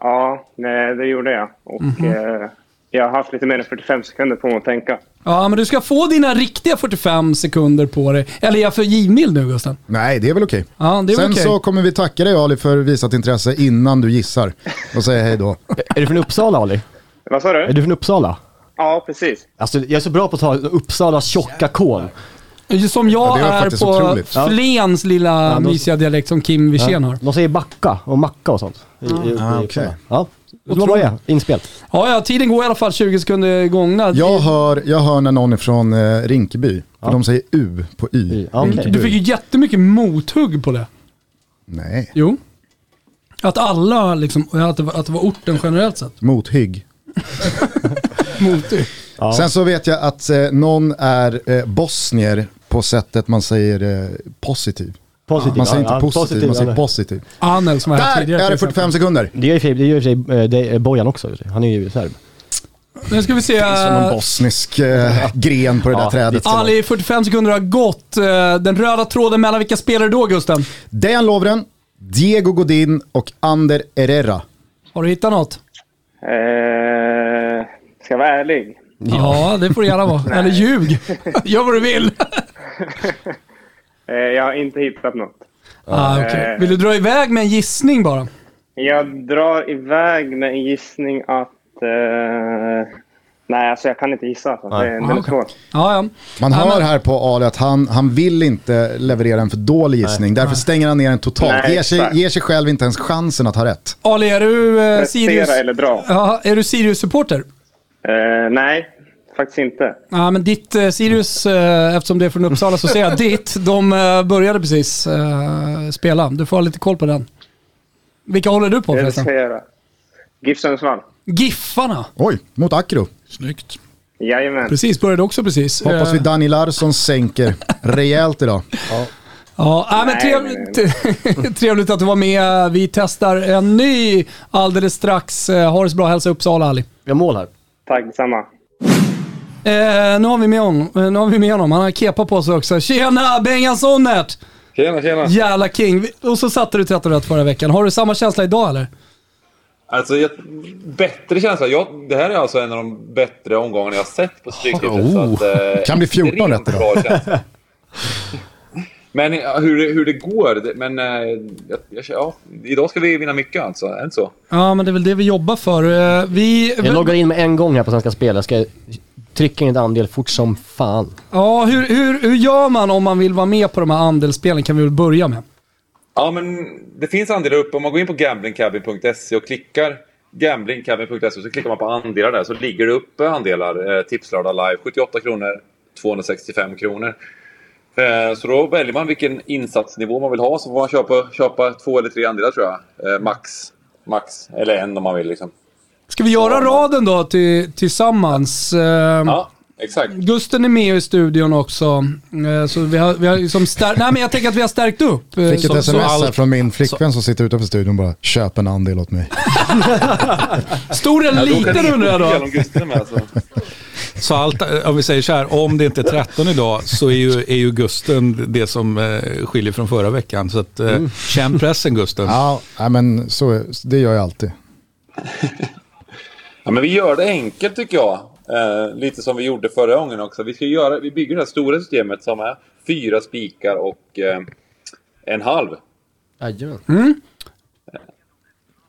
Speaker 7: Ja, nej, det gjorde jag. Och eh, jag har haft lite mer än 45 sekunder på mig att tänka.
Speaker 1: Ja, men du ska få dina riktiga 45 sekunder på dig. Eller är jag för givmild nu Gusten?
Speaker 8: Nej, det är väl okej.
Speaker 1: Ja, det är väl
Speaker 8: Sen
Speaker 1: okej.
Speaker 8: så kommer vi tacka dig Ali för visat intresse innan du gissar och säga hej då.
Speaker 4: Är du från Uppsala Ali?
Speaker 7: Vad sa
Speaker 4: Är
Speaker 7: du?
Speaker 4: du från Uppsala?
Speaker 7: Ja, precis.
Speaker 4: Alltså jag är så bra på att ta Uppsalas tjocka kål.
Speaker 1: Som jag
Speaker 8: Ja, det var
Speaker 1: är
Speaker 8: faktiskt
Speaker 1: på
Speaker 8: otroligt.
Speaker 1: Flens lilla
Speaker 4: Ja, då-
Speaker 1: mysiga dialekt som Kim Wirsén har.
Speaker 4: De säger backa och macka och sånt. I, i, i
Speaker 8: Ah, okej.
Speaker 4: Uppsala. Ja, vad var det? Inspel.
Speaker 1: Ja, ja, tiden går i alla fall 20 sekunder gångna.
Speaker 8: Jag hör, jag hör när någon är från eh, Rinkeby, för de säger U på Y.
Speaker 4: Ja, okej.
Speaker 1: Du fick ju jättemycket mothugg på det.
Speaker 8: Nej,
Speaker 1: Jo. Att alla, liksom, att det var, att det var orten generellt sett.
Speaker 8: mothygg.
Speaker 1: Mothugg.
Speaker 8: Sen så vet jag att eh, någon är eh, bosnier på sättet man säger eh, positiv.
Speaker 4: Positiv.
Speaker 8: Man säger inte
Speaker 4: ja,
Speaker 8: positiv, man säger positiv.
Speaker 1: Anel som var här
Speaker 8: Där
Speaker 1: tidigare.
Speaker 8: är det
Speaker 1: till exempel.
Speaker 8: 45 sekunder.
Speaker 4: Det gör i och för det gör för sig eh, det är Bojan också. Han är ju serb.
Speaker 1: Nu ska vi se.
Speaker 8: Som någon bosnisk eh, gren på det där
Speaker 4: Ja,
Speaker 8: trädet.
Speaker 1: Ali, 45 sekunder har gått. Eh, Den röda tråden mellan vilka spelare då, Gusten?
Speaker 8: Dejan Lovren, Diego Godin och Ander Herrera.
Speaker 1: Har du hittat något?
Speaker 7: Eh, ska jag vara ärlig?
Speaker 1: Ja, det får det gärna vara. Eller ljug. Gör vad du vill.
Speaker 7: Eh, jag har inte hittat något.
Speaker 1: Ah, okay. Vill du dra iväg med en gissning bara?
Speaker 7: Jag drar iväg med en gissning att... Eh, nej, alltså jag kan inte gissa. Alltså. Det är väldigt
Speaker 1: okej.
Speaker 7: svårt.
Speaker 1: Ja, ja.
Speaker 8: Man hör här på Ali att han, han vill inte leverera en för dålig gissning. Därför stänger han ner den totalt.
Speaker 7: Nej,
Speaker 8: ger, sig, ger sig själv inte ens chansen att ha rätt.
Speaker 1: Ali, är du eh, Sirius...
Speaker 7: Eller dra.
Speaker 1: Ja, är du Sirius-supporter?
Speaker 7: Eh, nej, faktiskt inte.
Speaker 1: Ja, men ditt eh, Sirius, eh, eftersom det är från Uppsala så säger jag ditt. De eh, började precis eh, spela. Du får ha lite koll på den. Vilka håller du på
Speaker 7: Det ska
Speaker 1: förresten?
Speaker 7: jag göra. GIF Sundsvall.
Speaker 1: Giffarna.
Speaker 8: Oj, mot Akro.
Speaker 3: Snyggt.
Speaker 7: Jajamän.
Speaker 1: Precis, började också precis.
Speaker 8: Hoppas
Speaker 1: Eh,
Speaker 8: vi Dani Larsson sänker rejält idag.
Speaker 1: Ja, nej, men
Speaker 7: Nej,
Speaker 1: trevligt, trevligt att du var med. Vi testar en ny alldeles strax. Eh, Ha det så bra. Hälsa Uppsala, Ali.
Speaker 4: Vi har mål här.
Speaker 7: Tack detsamma.
Speaker 1: Eh, nu har vi med honom. Eh, Nu har vi med honom. Han har kepa på sig också. Tjena Bengan Sonnert!
Speaker 10: Tjena, tjena.
Speaker 1: Jävla king. Och så satte du 13 rätt förra veckan. Har du samma känsla idag eller?
Speaker 10: Alltså, jag, bättre känsla. Jag, det här är alltså en av de bättre omgångarna jag sett på Stryktipset. så att, eh,
Speaker 8: Kan bli 14
Speaker 10: rent
Speaker 8: rätt
Speaker 10: känsla. Men eh, hur, det- hur det går, det- men eh, jag, jag, ja, idag ska vi vinna mycket alltså, är det så?
Speaker 1: Ja, men det är väl det vi jobbar för. Vi...
Speaker 4: Jag loggar in med en gång här på Svenska Spel. Jag ska trycka in ett andel fort som fan.
Speaker 1: Ja, hur, hur, hur gör man om man vill vara med på de här andelsspelen? Kan vi väl börja med.
Speaker 10: Ja, men det finns andelar uppe. Om man går in på gamblingcabin.se och klickar gamblingcabin.se så klickar man på andelar där så ligger det uppe andelar. Eh, Tipslördag live 78 kronor, 265 kronor. Eh, så då väljer man vilken insatsnivå man vill ha så får man köpa, köpa två eller tre andelar tror jag. Eh, max. Max. Eller en om man vill liksom.
Speaker 1: Ska vi göra raden då till, tillsammans? Eh,
Speaker 10: Ja, exakt.
Speaker 1: Gusten är med i studion också. Eh, Så vi har, vi har liksom stär- Nej men jag tänker att vi har stärkt upp. Eh,
Speaker 8: Fick ett
Speaker 1: så-
Speaker 8: sms
Speaker 1: så-
Speaker 8: här från min flickvän som sitter utanför studion bara, köp en andel åt mig.
Speaker 1: Stor eller liten undrar jag då?
Speaker 10: Med alltså.
Speaker 3: Så allt, eh, om vi säger så här, om det inte är 13 idag så är ju, är ju Gusten det som eh, skiljer från förra veckan. Så att, eh, känn pressen Gusten.
Speaker 8: Ja, men så, det gör jag alltid.
Speaker 10: Ja, men vi gör det enkelt tycker jag. Eh, lite som vi gjorde förra gången också. Vi, ska göra, vi bygger det här stora systemet som är fyra spikar och eh, en halv.
Speaker 4: Jajamän.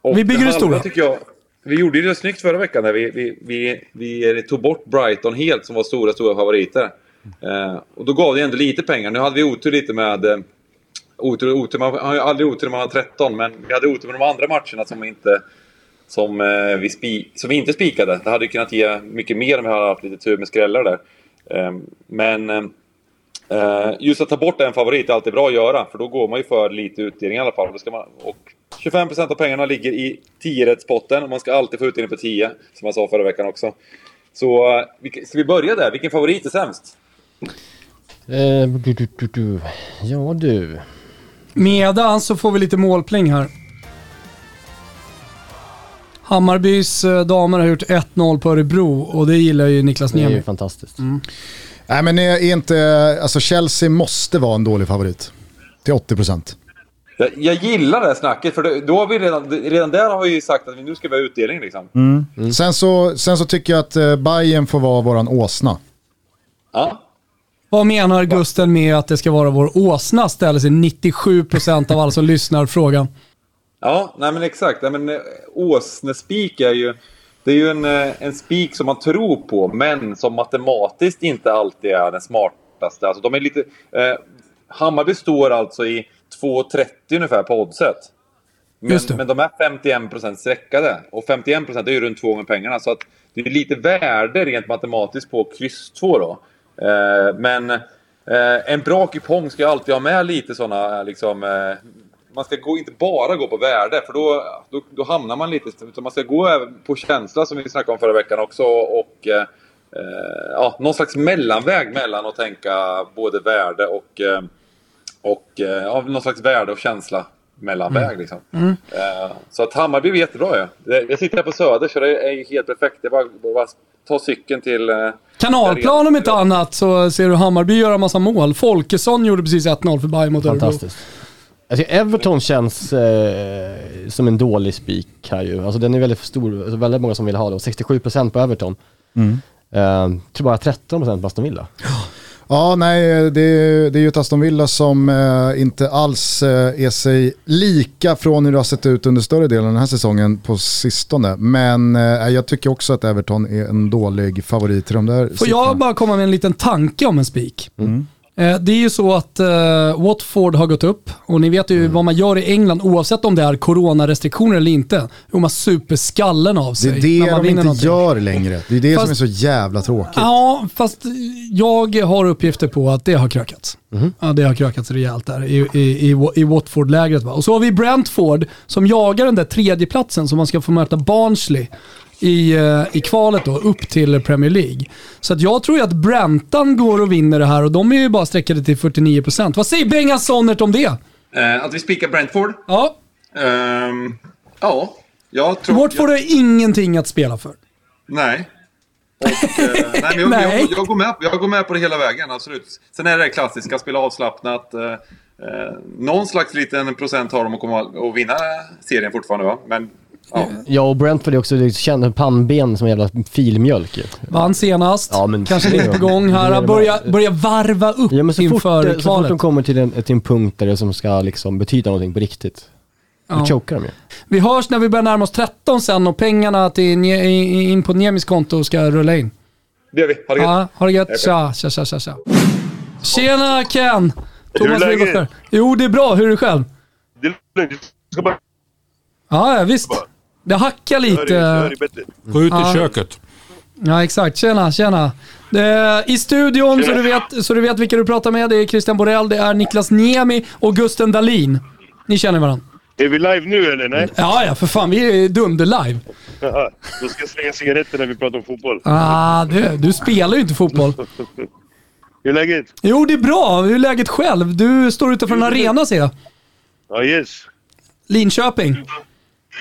Speaker 10: Och
Speaker 1: Vi bygger det stora.
Speaker 10: Tycker jag, vi gjorde ju det snyggt förra veckan när vi, vi, vi, vi tog bort Brighton helt som var stora, stora favoriter. Eh, och då gav det ändå lite pengar. Nu hade vi otur lite med... Eh, otur, otur, man har ju aldrig otur när man har 13, men vi hade otur med de andra matcherna som inte... Som, eh, vi, spi, som vi inte spikade. Det hade ju kunnat ge mycket mer om vi hade haft lite tur med skrällar där. Eh, men... Eh, Eh, just att ta bort en favorit är alltid bra att göra, för då går man ju för lite utdelning i alla fall. Då ska man, och 25% av pengarna ligger i 10-rättspotten och man ska alltid få utdelning på 10, som jag sa förra veckan också. Så eh, ska vi börja där? Vilken favorit är sämst?
Speaker 4: Eh, du, du, du, du. Ja du.
Speaker 1: Medan så får vi lite målpling här. Hammarbys eh, damer har gjort 1-0 på Örebro och det gillar ju Niklas
Speaker 4: Det är ju
Speaker 1: Niemi.
Speaker 4: fantastiskt.
Speaker 8: Nej men är inte, alltså Chelsea måste vara en dålig favorit. Till 80%.
Speaker 10: Jag, jag gillar det här snacket, för det, då har vi redan, redan där har vi ju sagt att vi nu ska vi ha utdelning liksom.
Speaker 8: Sen, så, sen så tycker jag att eh, Bayern får vara våran åsna.
Speaker 10: Ja.
Speaker 1: Vad menar Gusten med att det ska vara vår åsna? Ställer sig 97% av alla som lyssnar frågan.
Speaker 10: Ja, nej men exakt. Nej, men, eh, åsnespik är ju... Det är ju en, eh, en spik som man tror på, men som matematiskt inte alltid är den smartaste. Alltså, de är lite... Eh, Hammarby står alltså i 2,30 ungefär på oddset. Men, men de är 51% sträckade. Och 51% är ju runt två gånger pengarna. Så att det är lite värde rent matematiskt på kryss 2 då. Eh, men eh, en bra kupong ska alltid ha med lite sådana liksom... Man ska gå, inte bara gå på värde, för då, då, då hamnar man lite... Utan man ska gå även på känsla, som vi snackade om förra veckan också. Och eh, eh, ja, någon slags mellanväg mellan att tänka både värde och... Eh, och eh, ja, någon slags värde och känsla mellanväg. Liksom. Eh, så att Hammarby är jättebra ju. Det- Jag sitter här på Söder så det är ju helt perfekt. Det är bara, bara ta cykeln till...
Speaker 1: Kanalplan om inte annat så ser du Hammarby göra massa mål. Folkesson gjorde precis 1-0 för Bayern mot Örebro.
Speaker 4: Fantastiskt. Tycker Everton känns eh, som en dålig spik här ju. Alltså den är väldigt stor, alltså väldigt många som vill ha det. Och 67% på Everton.
Speaker 8: Mm.
Speaker 4: Eh, tror bara 13% på Aston Villa.
Speaker 8: Ja, nej, det, är- det är ju ett Aston Villa som eh, inte alls eh, är sig lika från hur det har sett ut under större delen av den här säsongen på sistone. Men eh, jag tycker också att Everton är en dålig favorit till de där
Speaker 1: Får
Speaker 8: siffrorna.
Speaker 1: jag bara komma med en liten tanke om en spik? Eh, Det är ju så att eh, Watford har gått upp och ni vet ju
Speaker 8: Mm.
Speaker 1: vad man gör i England oavsett om det är coronarestriktioner eller inte. Jo, man super skallen av
Speaker 8: Det
Speaker 1: sig.
Speaker 8: är
Speaker 1: när
Speaker 8: det
Speaker 1: man
Speaker 8: de inte
Speaker 1: någonting.
Speaker 8: gör längre. Det är det
Speaker 1: Fast-
Speaker 8: som är så jävla tråkigt.
Speaker 1: Ja, fast jag har uppgifter på att det har krökats.
Speaker 8: Mhm.
Speaker 1: Ja, det har krökats rejält där i, i, i, i Watford-lägret. Och så har vi Brentford som jagar den där tredjeplatsen som man ska få möta Barnsley i, eh, i kvalet då, upp till Premier League. Så att jag tror ju att Brentan går och vinner det här och de är ju bara sträckade till 49%. Vad säger Bengan Sonnert om det?
Speaker 10: Eh, att vi spikar Brentford?
Speaker 1: Ja.
Speaker 10: Ehm, ja, jag tror...
Speaker 1: Watford har ingenting att spela för.
Speaker 10: Nej. Och, eh, nej, jag,
Speaker 1: Nej.
Speaker 10: Jag, jag, går med, jag går med på det hela vägen, absolut. Sen är det det klassiska, spela avslappnat. Eh, eh, någon slags liten procent har de att komma och vinna serien fortfarande va? Men ja.
Speaker 4: Ja, och Brentford är också det kända pannben som jävla filmjölk.
Speaker 1: Vann senast,
Speaker 4: Ja, men-
Speaker 1: kanske lite på gång här. Börja, börja varva upp
Speaker 4: Ja, men så fort,
Speaker 1: inför
Speaker 4: det- så fort
Speaker 1: kvalet.
Speaker 4: de kommer till en, till en punkt där det som ska liksom betyda någonting på riktigt, då
Speaker 1: Ja.
Speaker 4: chokar de ju.
Speaker 1: Vi hörs när vi börjar närma oss 13 sen och pengarna till, in på Niemis konto ska rulla in.
Speaker 10: Det gör vi. Ha det gött.
Speaker 1: Ja, ha det gött. Tja, tja, tja, tja, tja. Tjena Ken! Thomas
Speaker 11: Hur är läget?
Speaker 1: Jo, det är bra. Hur är det själv?
Speaker 11: Det är lugnt. Jag ska bara...
Speaker 1: Ja, ja, visst. Det hackar lite.
Speaker 11: hör.
Speaker 3: Gå ut i
Speaker 1: Ja.
Speaker 3: köket.
Speaker 1: Ja, exakt. Tjena, tjena. Eh, I studion, så du, vet, så du vet vilka du pratar med, det är Christian Borell, det är Niklas Niemi och Gusten Dahlin. Ni känner varandra?
Speaker 11: Är vi live nu eller? Nej?
Speaker 1: Ja, ja, för fan. Vi är dunder-live.
Speaker 11: Då ska jag slänga cigaretter när vi pratar om fotboll.
Speaker 1: Ah, du, du spelar ju inte fotboll.
Speaker 11: Hur är läget?
Speaker 1: Jo, det är bra. Hur är läget själv? Du står utanför en arena ser jag.
Speaker 11: Ja, yes.
Speaker 1: Linköping.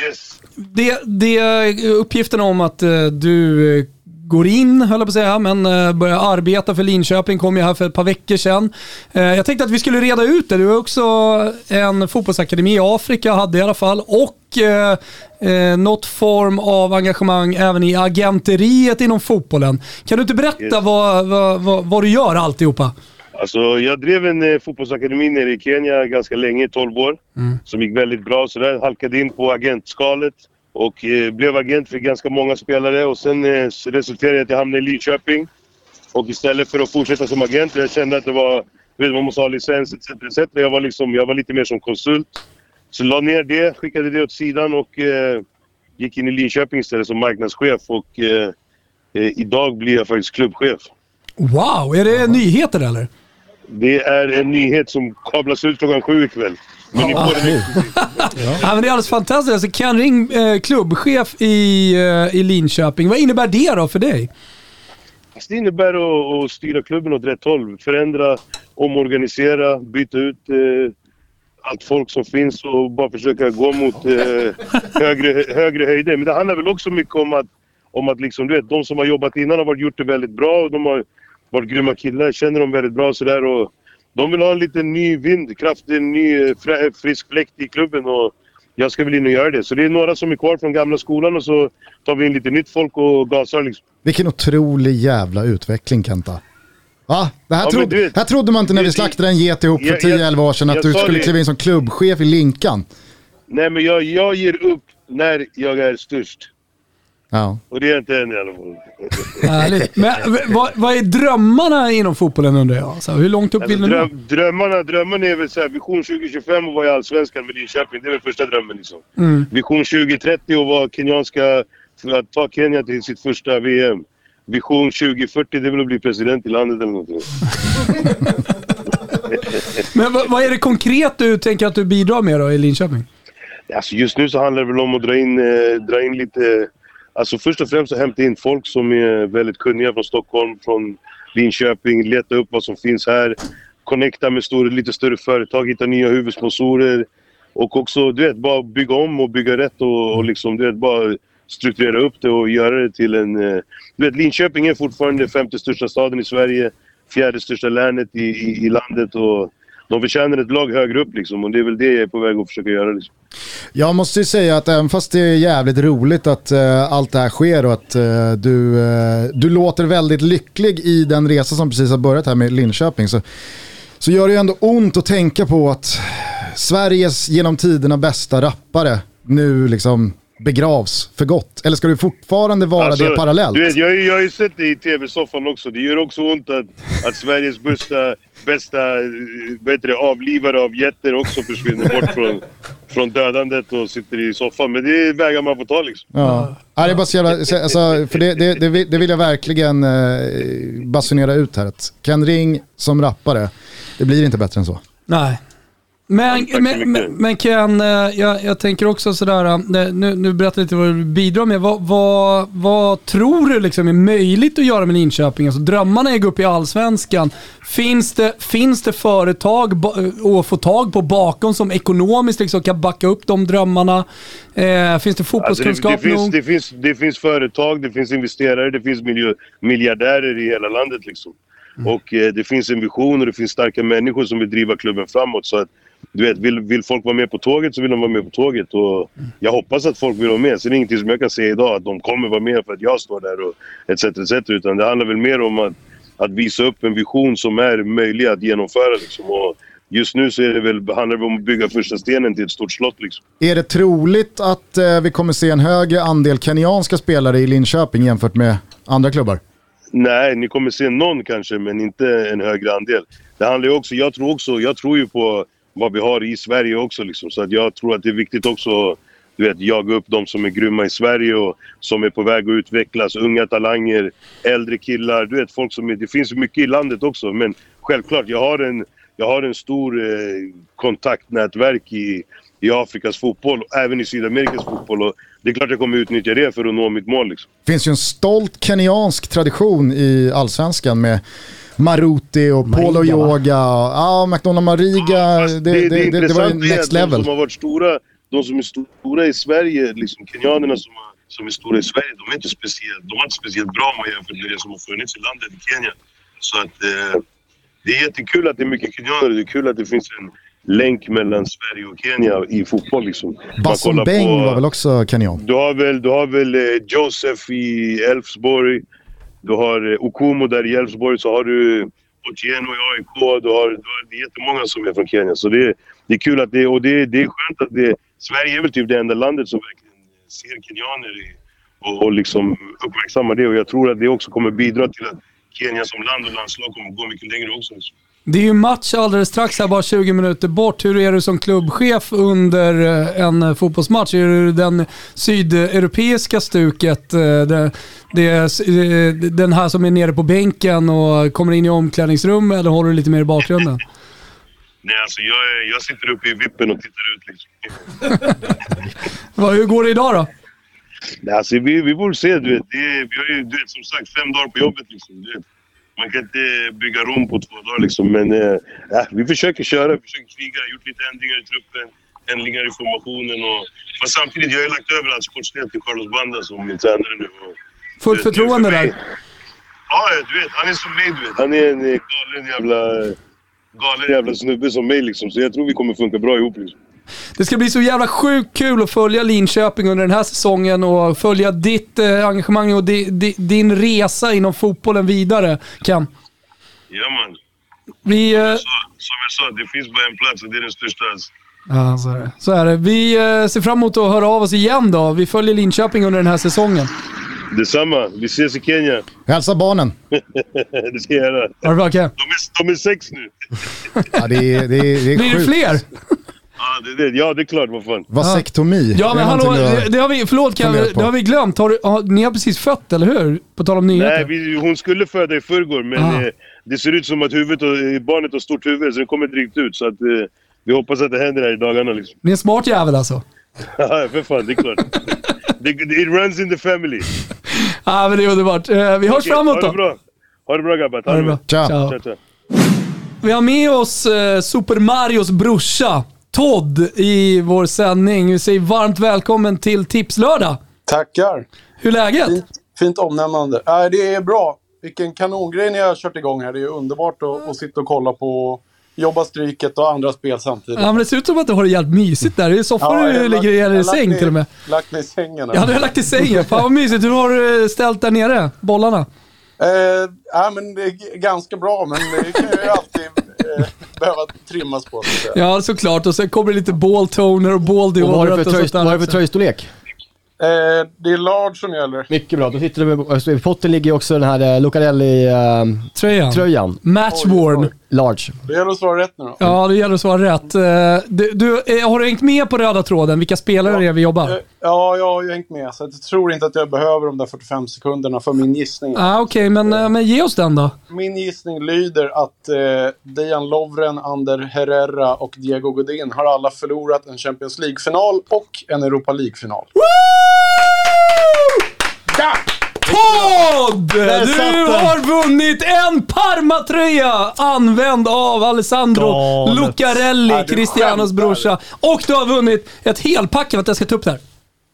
Speaker 11: Yes.
Speaker 1: Det, det uppgiften om att eh, du eh, går in, höll jag på att säga, men eh, börjar arbeta för Linköping kom ju här för ett par veckor sedan. Jag tänkte att vi skulle reda ut det. Du har också en fotbollsakademi i Afrika, hade i alla fall, och eh, något form av engagemang även i agenteriet inom fotbollen. Kan du inte berätta
Speaker 11: Yes.
Speaker 1: vad, vad, vad, vad du gör alltihopa?
Speaker 11: Alltså, jag drev en eh, fotbollsakademi nere i Kenya ganska länge, 12 år. Som gick väldigt bra. Så där halkade in på agentskalet. Och eh, blev agent för ganska många spelare. Och sen eh, resulterade det i att jag hamnade i Linköping. Och istället för att fortsätta som agent, jag kände att det var... Vet, man måste ha licens etc. etc. Jag, var liksom, jag var lite mer som konsult. Så la ner det, skickade det åt sidan och eh, gick in i Linköping istället som marknadschef. Och eh, eh, idag blir jag faktiskt klubbchef.
Speaker 1: Wow, är det nyheter eller?
Speaker 11: Det är en nyhet som kablas ut klockan sju ikväll. Men ni får den
Speaker 1: Ja, men det är alldeles fantastiskt. Alltså Ken Ring, eh, klubbchef i, eh, i Linköping. Vad innebär det då för dig?
Speaker 11: Alltså, Det innebär att, att styra klubben åt rätt håll. Förändra, omorganisera, byta ut eh, allt folk som finns och bara försöka gå mot eh, högre, högre höjder. Men det handlar väl också mycket om att, om att liksom, du vet, de som har jobbat innan har varit, gjort det väldigt bra och de har varit grymma killar. Känner dem väldigt bra sådär och de vill ha en liten ny vind, kraft, en ny frisk fläkt i klubben och jag ska väl in och göra det. Så det är några som är kvar från gamla skolan och så tar vi in lite nytt folk och gasar liksom.
Speaker 8: Vilken otrolig jävla utveckling Kenta. Va? Det här,
Speaker 11: Ja,
Speaker 8: trodde,
Speaker 11: vet-
Speaker 8: här trodde man inte när vi slaktade en get ihop för
Speaker 11: Jag- jag-
Speaker 8: 10-11 år sedan att du skulle kliva in som klubbchef i Linkan.
Speaker 11: Nej men jag, jag ger upp när jag är störst.
Speaker 8: Ja.
Speaker 11: Och det är inte än i alla fall.
Speaker 1: Härligt. Men vad, vad är drömmarna inom fotbollen undrar jag? Så, hur långt upp
Speaker 11: Alltså,
Speaker 1: vill du
Speaker 11: dröm, drömmarna, drömmarna är väl såhär, vision 2025 och vara i Allsvenskan med Linköping. Det är väl första drömmen liksom.
Speaker 1: Mm.
Speaker 11: Vision 2030 och vara kenyanska, för att ta Kenya till sitt första VM. Vision 2040 det är väl att bli president i landet eller någonting.
Speaker 1: Men vad, vad är det konkret du tänker att du bidrar med då i Linköping?
Speaker 11: Alltså just nu så handlar det väl om att dra in, eh, dra in lite... Alltså först och främst att hämta in folk som är väldigt kunniga från Stockholm, från Linköping, leta upp vad som finns här. Connecta med stor, lite större företag, hitta nya huvudsponsorer. Och också, du vet, bara bygga om och bygga rätt och, och liksom, du vet, bara strukturera upp det och göra det till en... Eh, du vet, Linköping är fortfarande femte största staden i Sverige, fjärde största länet i, i, i landet och de förtjänar ett lag högre upp liksom och det är väl det jag är på väg att försöka göra liksom.
Speaker 8: Jag måste ju säga att även fast det är jävligt roligt att uh, allt det här sker och att uh, du, uh, du låter väldigt lycklig i den resa som precis har börjat här med Linköping så, så gör det ju ändå ont att tänka på att Sveriges genom tiderna bästa rappare nu liksom begravs för gott? Eller ska du fortfarande vara
Speaker 11: Alltså,
Speaker 8: det parallellt?
Speaker 11: Du vet, jag, jag har ju sett det i tv-soffan också. Det gör också ont att, att Sveriges bästa, bästa eh, heter det, avlivare av jätter också försvinner bort från, från dödandet och sitter i soffan. Men det är vägar man får ta liksom.
Speaker 8: Ja. Ja, det är bara så jävla, alltså, för det, det, det, vill, det vill jag verkligen eh, basunera ut här. Att Ken Ring som rappare, det blir inte bättre än så.
Speaker 1: Nej. Men, men, men, men Ken, eh, jag, jag tänker också sådär, eh, nu, nu berätta lite vad du bidrar med. Vad, vad, vad tror du liksom är möjligt att göra med Linköping? Alltså, drömmarna är att gå upp i Allsvenskan. Finns det, finns det företag ba- att få tag på bakom som ekonomiskt liksom kan backa upp de drömmarna? Eh, finns det
Speaker 11: Alltså det,
Speaker 1: fotbollskunskap
Speaker 11: det, finns,
Speaker 1: nog?
Speaker 11: det, finns, det finns företag, det finns investerare, det finns miljö, miljardärer i hela landet. Liksom. Och eh, det finns en vision och det finns starka människor som vill driva klubben framåt. Så att, du vet, vill, vill folk vara med på tåget så vill de vara med på tåget. Och jag hoppas att folk vill vara med. Sen är det ingenting som jag kan säga idag att de kommer vara med för att jag står där och etc. etc. Utan det handlar väl mer om att, att visa upp en vision som är möjlig att genomföra. Liksom. Och just nu så är det väl, handlar det om att bygga första stenen till ett stort slott. Liksom.
Speaker 8: Är det troligt att eh, vi kommer se en högre andel kenyanska spelare i Linköping jämfört med andra klubbar?
Speaker 11: Nej, ni kommer se någon kanske, men inte en högre andel. Det handlar ju också, jag tror också, jag tror ju på vad vi har i Sverige också liksom. Så att jag tror att det är viktigt också du vet, jaga upp de som är grymma i Sverige och som är på väg att utvecklas. Unga talanger, äldre killar, du vet folk som är, Det finns mycket i landet också men självklart, jag har en, jag har en stor eh, kontaktnätverk i, i Afrikas fotboll och även i Sydamerikas fotboll. Och det är klart jag kommer utnyttja det för att nå mitt mål liksom.
Speaker 8: Det finns ju en stolt kenyansk tradition i allsvenskan med Maruti och Polo Yoga. och- Ja, McDonald Mariga. det, det, det, det, var ju next
Speaker 11: att de
Speaker 8: level.
Speaker 11: som har varit stora, de som är stora i Sverige, liksom kenyanerna som, som är stora i Sverige, de är inte speciellt, de är inte speciellt bra om man jämför med det som har funnits i landet i Kenya. Så att eh, det är jättekul att det är mycket kenyaner, det är kul att det finns en länk mellan Sverige och Kenya i fotboll liksom.
Speaker 8: Basson Beng
Speaker 11: på-
Speaker 8: var väl också kenyan?
Speaker 11: du har väl, du har väl eh, Joseph i Elfsborg. Du har eh, Okumo där i Elfsborg. Så har du Otieno i AIK. Du har, du har, det är jättemånga som är från Kenya. Så det, det är kul att det... Och det, det är skönt att det... Sverige är väl typ det enda landet som verkligen ser kenyaner i, och, och liksom uppmärksammar det. Och jag tror att det också kommer bidra till att Kenya som land och landslag kommer gå mycket längre också. Liksom.
Speaker 1: Det är ju match alldeles strax här, bara 20 minuter bort. Hur är du som klubbchef under eh, en eh, fotbollsmatch? Är du den sydeuropeiska stuket? eh, Det, det, den här som är nere på bänken och kommer in i omklädningsrummet eller håller du lite mer i bakgrunden?
Speaker 11: Nej, alltså jag, jag sitter uppe i vippen och tittar ut liksom.
Speaker 1: Hur går det idag då?
Speaker 11: Nej, alltså, vi, vi får se. Du vet. Det, vi har ju du vet, som sagt fem dagar på jobbet. Liksom. Du vet. Man kan inte bygga Rom på två dagar. Liksom. Men eh, ja, vi försöker köra, vi försöker kriga. gjort lite ändringar i truppen, ändringar i formationen. Och, fast samtidigt, jag har lagt över allt sportsligt till Carlos Banda som min tränare nu. Och,
Speaker 1: Fullt förtroende där.
Speaker 11: ja, du vet. Han är som mig, du vet. Han är en eh, galen jävla, galen jävla snubbe som mig. Liksom. Så jag tror vi kommer funka bra ihop. Liksom.
Speaker 1: Det ska bli så jävla sjukt kul att följa Linköping under den här säsongen och följa ditt eh, engagemang och di, di, din resa inom fotbollen vidare, Ken.
Speaker 11: Ja, man.
Speaker 1: Vi... Eh,
Speaker 11: Så, som jag sa, det finns bara en plats och det är den största.
Speaker 1: Ja, så är det. Så är det. Vi eh, ser fram emot att höra av oss igen då. Vi följer Linköping under den här säsongen.
Speaker 11: Detsamma. Vi ses i Kenya.
Speaker 8: Hälsa barnen.
Speaker 11: det ska jag göra.
Speaker 1: Ha det bra Ken.
Speaker 11: De är, de är sex nu.
Speaker 8: Ja, det är, det är, det är
Speaker 1: Blir det fler?
Speaker 11: Ja, det, det, ja, det är klart. Vad fan.
Speaker 8: Vasektomi.
Speaker 1: Ja men hallå, det, det har vi, förlåt
Speaker 8: funderat på.
Speaker 1: det har vi glömt. Har, du- har, ni har precis fött, eller hur? På tal om nyheter.
Speaker 11: Nej, vi, hon skulle föda i förrgår, men
Speaker 1: Ah.
Speaker 11: eh, det ser ut som att huvudet och, eh, barnet har stort huvud, så det kommer inte riktigt ut. Så att, eh, vi hoppas att det händer här i dagarna. Liksom.
Speaker 1: Ni är en smart jävel alltså.
Speaker 11: Ja, för fan, det är klart. it runs in the family.
Speaker 1: Ja men det är underbart. Eh, vi hörs
Speaker 11: Okej,
Speaker 1: framåt
Speaker 11: Ha
Speaker 1: då.
Speaker 11: det bra. Ha det bra grabbar. Ta
Speaker 1: Ha det bra.
Speaker 11: er.
Speaker 1: Ciao.
Speaker 11: Ciao, ciao.
Speaker 1: Vi har med oss eh, Super Marios brorsa, Todd, i vår sändning. Vi säger varmt välkommen till Tipslördag.
Speaker 12: Tackar.
Speaker 1: Hur är läget?
Speaker 12: Fint, fint omnämnande. Äh, det är bra. Vilken kanongrej ni har kört igång här. Det är underbart att, att sitta och kolla på Jobba Stryket och andra spel samtidigt.
Speaker 1: Ja, men det ser ut som att du har det jävligt mysigt där. Det är soffan
Speaker 12: Ja,
Speaker 1: du ligger i, eller i säng
Speaker 12: mig-
Speaker 1: till och med.
Speaker 12: Lagt mig i sängen. här.
Speaker 1: Ja, du har lagt i sängen. Fan vad mysigt. Hur har du eh, ställt där nere? Bollarna?
Speaker 12: Eh, ja, men det är ganska bra, men det kan ju alltid behöva trimmas på. Så.
Speaker 1: Ja, såklart. Och sen kommer det lite ball toner och ball
Speaker 4: Och vad har du för, tröjstorlek?
Speaker 12: Eh, det är large som gäller.
Speaker 4: Mycket bra. Då sitter du med, alltså, I potten ligger också den här uh, Lucarelli-tröjan.
Speaker 1: Tröjan. Matchworn.
Speaker 4: Large.
Speaker 12: Det gäller att svara rätt nu då.
Speaker 1: Ja, det gäller att svara rätt. Eh, Du, du, eh, har du hängt med på röda tråden? Vilka spelare det är vi jobbar?
Speaker 12: Eh, Ja, jag har ju hängt med. Så jag tror inte att jag behöver de där 45 sekunderna för min gissning.
Speaker 1: Ah, Okej, men, eh, men ge oss den då.
Speaker 12: Min gissning lyder att eh, Dejan Lovren, Ander Herrera och Diego Godin har alla förlorat en Champions League-final och en Europa League-final.
Speaker 1: Todd!
Speaker 12: Där
Speaker 1: Du
Speaker 12: satt den.
Speaker 1: har vunnit en Parma-tröja använd av Alessandro
Speaker 2: Galet.
Speaker 1: Lucarelli,
Speaker 2: Ja, du
Speaker 1: Cristianos brorsa. Och du har vunnit ett helpack att jag ska ta upp det här.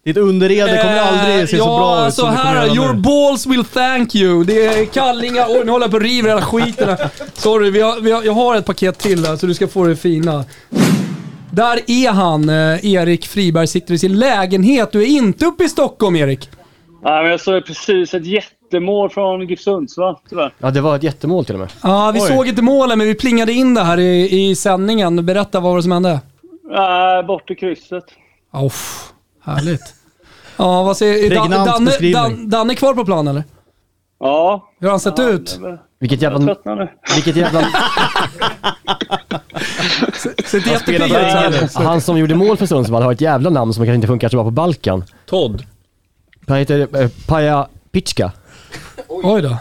Speaker 2: Ditt underrede kommer
Speaker 1: Eh,
Speaker 2: aldrig se så
Speaker 1: ja,
Speaker 2: bra ut
Speaker 1: alltså
Speaker 2: som det kommer
Speaker 1: här, your
Speaker 2: nu.
Speaker 1: balls will thank you. Det är kallingar, oj nu håller jag på och river hela skiten här. Sorry, vi har, vi har, jag har ett paket till där så du ska få det fina. Där är han, eh, Erik Friberg, sitter i sin lägenhet. Du är inte uppe i Stockholm, Erik.
Speaker 13: Nej, men jag såg precis ett jättemål från GIF Sundsvall, tyvärr.
Speaker 4: Ja, det var ett jättemål till och med.
Speaker 1: Ja, vi såg inte målen, men vi plingade in det här i, i sändningen. Berätta, vad var det som hände?
Speaker 13: Nej, bort i krysset.
Speaker 1: Oh, härligt. Ja, vad säger Dan, Danne. Dan, Danne kvar på plan eller?
Speaker 13: Ja.
Speaker 1: Hur har han sett ut?
Speaker 4: Vilket
Speaker 13: Jag
Speaker 4: jävla...
Speaker 13: tröttnar nu.
Speaker 4: Vilket jävla...
Speaker 1: Sett jättepigg ut.
Speaker 4: Han som gjorde mål för Sundsvall har ett jävla namn som kanske inte funkar så bra på Balkan.
Speaker 3: Todd.
Speaker 4: Han heter eh, Paja Pitska.
Speaker 1: Oj då.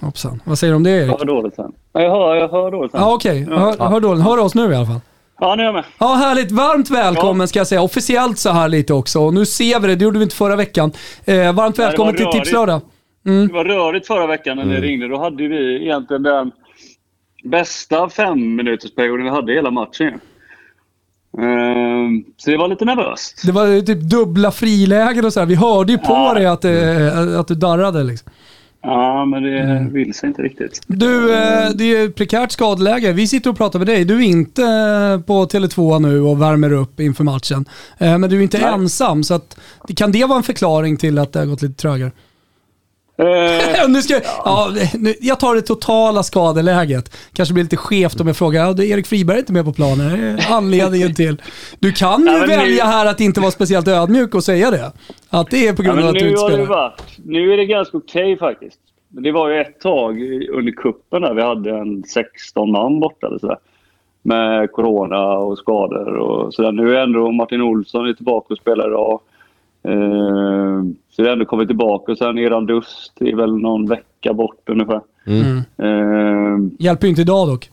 Speaker 1: Hoppsan. Vad säger du om det,
Speaker 13: Jag
Speaker 1: Erik?
Speaker 13: hör dåligt sen. Nej, jag hör, jag hör dåligt sen.
Speaker 1: Ja, okej. Hör, hör, dåligt. hör oss nu i alla fall.
Speaker 13: Ja, nu är jag med.
Speaker 1: Ja, härligt. Varmt välkommen ska jag säga. Officiellt så här lite också. Och nu ser vi det. Det gjorde vi inte förra veckan. Eh, varmt
Speaker 13: var
Speaker 1: välkommen till
Speaker 13: rörigt.
Speaker 1: Tipslördag.
Speaker 13: Det var rörigt förra veckan när
Speaker 1: Mm.
Speaker 13: ni ringde. Då hade vi egentligen den bästa fem minutersperioden vi hade i hela matchen. Ju. Ehm, så det var lite nervöst.
Speaker 1: Det var ju typ dubbla frilägen och så här. Vi hörde ju på
Speaker 13: Ja.
Speaker 1: dig att, eh, att du darrade liksom.
Speaker 13: Ja, men det
Speaker 1: Mm.
Speaker 13: vill sig inte riktigt.
Speaker 1: Du, eh, det är ett prekärt skadeläge. Vi sitter och pratar med dig. Du är inte eh, på Tele2 nu och värmer upp inför matchen. Men du är inte
Speaker 13: Nej.
Speaker 1: ensam, så att, kan det vara en förklaring till att det har gått lite trögare?
Speaker 13: Eh,
Speaker 1: nu ska, ja. nu, jag tar det totala skadeläget. Kanske blir lite skevt om jag frågar, ja, det är Erik Friberg inte med på planen. Anledningen till. Du kan ju
Speaker 13: Ja, men nu-
Speaker 1: välja här att inte vara speciellt ödmjuk och säga det. Att det är på
Speaker 13: Ja,
Speaker 1: grund av att du inte spelar.
Speaker 13: varit. Nu är det ganska okej faktiskt. Men det var ju ett tag under kuppen där vi hade en 16 man borta eller sådär. Med corona och skador och sådär. Nu är ändå Martin Olsson är tillbaka och spelar idag. Eh, så det har ändå kommit tillbaka. Och sen Eran Dust är väl någon vecka bort ungefär.
Speaker 1: Mm.
Speaker 13: Eh,
Speaker 1: Hjälper ju inte idag dock.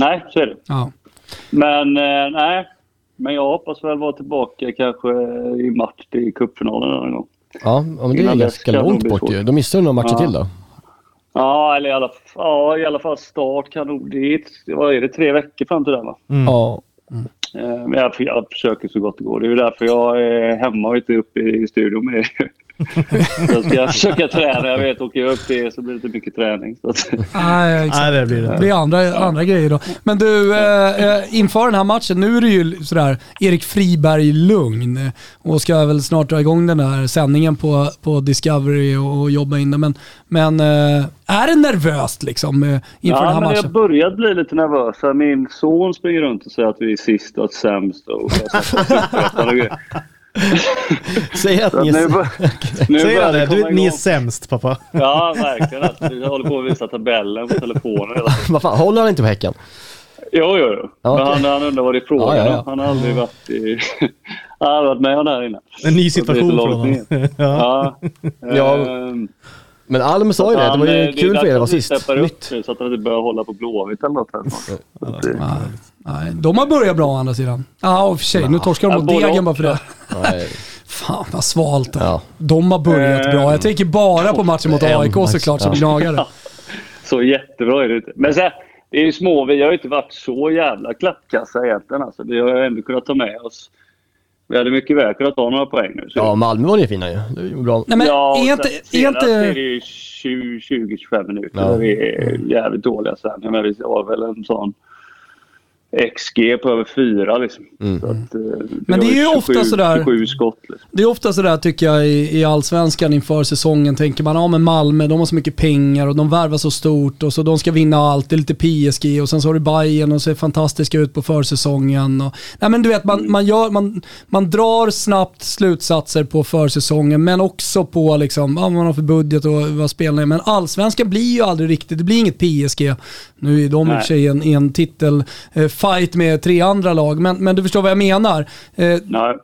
Speaker 13: nej, så är det.
Speaker 1: Ja.
Speaker 13: Men eh, nej. Men jag hoppas väl vara tillbaka kanske i match i cupfinalen någon gång.
Speaker 4: Ja, ja, men det är
Speaker 13: dess
Speaker 4: ganska långt bort ju. Då missar du några matcher
Speaker 13: Ja.
Speaker 4: till då.
Speaker 13: Ja, eller i alla, ja, i alla fall start kan nog... Det är, vad är det, tre veckor fram till den va?
Speaker 4: Ja.
Speaker 13: Eh, Eh, men jag, jag försöker så gott det går. Det är därför jag är hemma och inte uppe i studion med er. Jag ska försöka träna. Jag vet, åker jag upp till er så blir det inte mycket träning. Så att,
Speaker 1: Nej, exakt.
Speaker 2: Nej, det blir det.
Speaker 1: Det blir andra, andra grejer då. Men du, eh, eh, inför den här matchen, nu är det ju sådär Erik Friberg-lugn och ska väl snart dra igång den här sändningen på, på Discovery och, och jobba in det. Men, men eh, är det nervöst liksom eh, inför den
Speaker 13: ja,
Speaker 1: här
Speaker 13: men
Speaker 1: matchen?
Speaker 13: jag börjat bli lite nervös. Min son springer runt och säger att vi är sist och sämst. Och och grejer.
Speaker 4: Säg att
Speaker 13: Så
Speaker 4: ni är...
Speaker 13: nu
Speaker 2: det?
Speaker 13: det
Speaker 2: Du, ni är sämst pappa.
Speaker 13: Ja, verkligen. Jag håller på att visa tabellen på telefonen.
Speaker 4: Vad fan, håller han inte på Häcken?
Speaker 13: Jo, jo, jo.
Speaker 4: Ja,
Speaker 13: Men han, han undrar vad det är frågan
Speaker 4: Ja, ja, ja.
Speaker 13: Han har aldrig varit i... han har aldrig varit med om det här innan.
Speaker 2: En ny
Speaker 13: det är
Speaker 2: situation för honom. Ja.
Speaker 13: Ja. Ehm,
Speaker 4: Men Alm sa ju det, det var ju
Speaker 13: eh,
Speaker 4: kul för er att vara
Speaker 13: dags att vi
Speaker 4: sist.
Speaker 13: steppar upp nu så att han inte börjar hålla på Blåvitt eller något.
Speaker 1: Nej, de har börjat bra å andra sidan. Ja, och för sig. Nu torskar de
Speaker 13: Ja,
Speaker 1: mot Degen bara för det.
Speaker 4: Nej.
Speaker 1: Fan vad svalt
Speaker 4: Ja.
Speaker 1: De har börjat
Speaker 13: Eh,
Speaker 1: bra. Jag tänker bara på matchen mot AIK såklart som
Speaker 4: ja.
Speaker 1: gnagare.
Speaker 13: Så jättebra är det inte. Men så här, det är ju små. Vi har ju inte varit så jävla klappkassa egentligen. Alltså. Vi har ju ändå kunnat ta med oss. Vi hade mycket väl kunnat ta några poäng nu. Så
Speaker 4: Ja, Malmö var ni fina ju. Det var ju bra.
Speaker 1: Nej men
Speaker 13: ja,
Speaker 1: är inte...
Speaker 13: sen
Speaker 1: Är inte...
Speaker 13: är det ju 20 20-25 minuter
Speaker 4: Ja.
Speaker 13: där vi är jävligt dåliga sen. Jag menar, vi har väl en sån XG på över fyra liksom.
Speaker 4: Mm.
Speaker 13: Så att, eh,
Speaker 1: Men det är ju
Speaker 13: var
Speaker 1: ofta
Speaker 13: 27
Speaker 1: sådär-
Speaker 13: 27 skott liksom.
Speaker 1: Det är ofta sådär tycker jag i, i allsvenskan inför säsongen. Tänker man, ja men Malmö, de har så mycket pengar och de värvar så stort och så de ska vinna allt. Det är lite PSG och sen så har du Bayern och ser fantastiska ut på försäsongen. Och, nej men du vet, man, man, gör, man, man drar snabbt slutsatser på försäsongen men också på liksom, vad man har för budget och vad spelarna är. Men allsvenskan blir ju aldrig riktigt, det blir inget PSG. Nu är de i och för sig i en, i en titelfight med tre andra lag, men, men du förstår vad jag menar. Eh,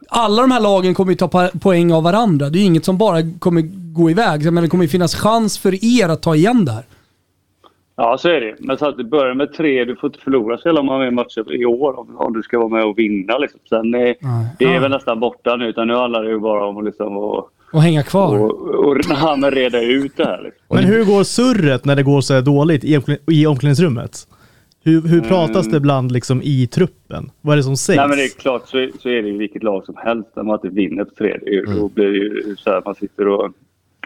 Speaker 1: alla de här lagen kommer ju ta poäng av varandra. Det är ju inget som bara kommer gå iväg. Men det kommer ju finnas chans för er att ta igen det här.
Speaker 13: Ja, så är det. Men så att det börjar med tre. Du får inte förlora så jävla många matcher i år om, om du ska vara med och vinna. Liksom. Sen är, det är väl nästan borta nu. Utan nu handlar det ju bara om att liksom, och,
Speaker 1: Och hänga kvar.
Speaker 13: och, och, ja, men reda ut det här. Liksom.
Speaker 2: Men hur går surret när det går så dåligt i omklädningsrummet? Hur, hur pratas
Speaker 13: Mm.
Speaker 2: det ibland liksom i truppen? Vad är det som sägs?
Speaker 13: Nej, men det är klart så, är- så är det i vilket lag som helst. När man inte vinner på tre. Det är ju- Då blir det ju så här man sitter och,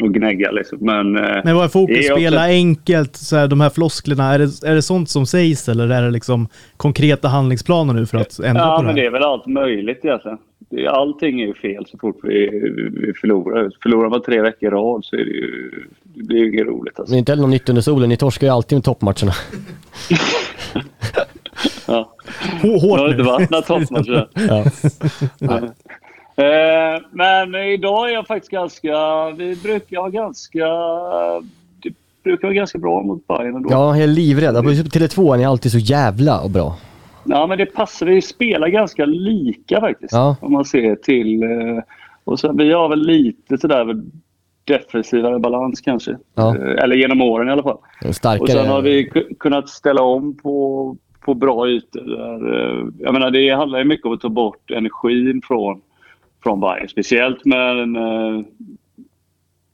Speaker 13: och gnäggar. Liksom. Men, eh,
Speaker 2: Men vad är fokus?
Speaker 13: är också-
Speaker 2: Spela enkelt, så här, de här flosklerna. Är det, är det sånt som sägs eller är det liksom konkreta handlingsplaner nu för att ändra
Speaker 13: Ja,
Speaker 2: på det
Speaker 13: men
Speaker 2: här?
Speaker 13: det är väl allt möjligt egentligen. Är- Allting är ju fel så fort vi, vi förlorar. Förlorar man tre veckor i rad så är det ju... Det blir ju inget roligt alltså.
Speaker 4: Det är inte heller något nytt under solen. Ni torskar ju alltid med toppmatcherna.
Speaker 13: Ja.
Speaker 2: Hårt
Speaker 13: Det
Speaker 2: nu.
Speaker 13: inte varit några toppmatcher.
Speaker 4: Ja.
Speaker 13: Eh, Men idag är jag faktiskt ganska... Vi brukar ha ganska... Det brukar vara ganska bra mot Bayern ändå.
Speaker 4: Ja, jag är livrädd. På Tele2 är alltid så jävla bra.
Speaker 13: Ja, men det passar. Vi spelar ganska lika faktiskt.
Speaker 4: Ja.
Speaker 13: Om man ser till... eh, Och sen, vi har väl lite sådär defensivare balans kanske.
Speaker 4: Ja.
Speaker 13: Eh, Eller genom åren i alla fall.
Speaker 4: Starkare...
Speaker 13: Och sen har vi ku- kunnat ställa om på, på bra ytor. Där, eh, jag menar, det handlar ju mycket om att ta bort energin från, från Bayern. Speciellt med en, eh,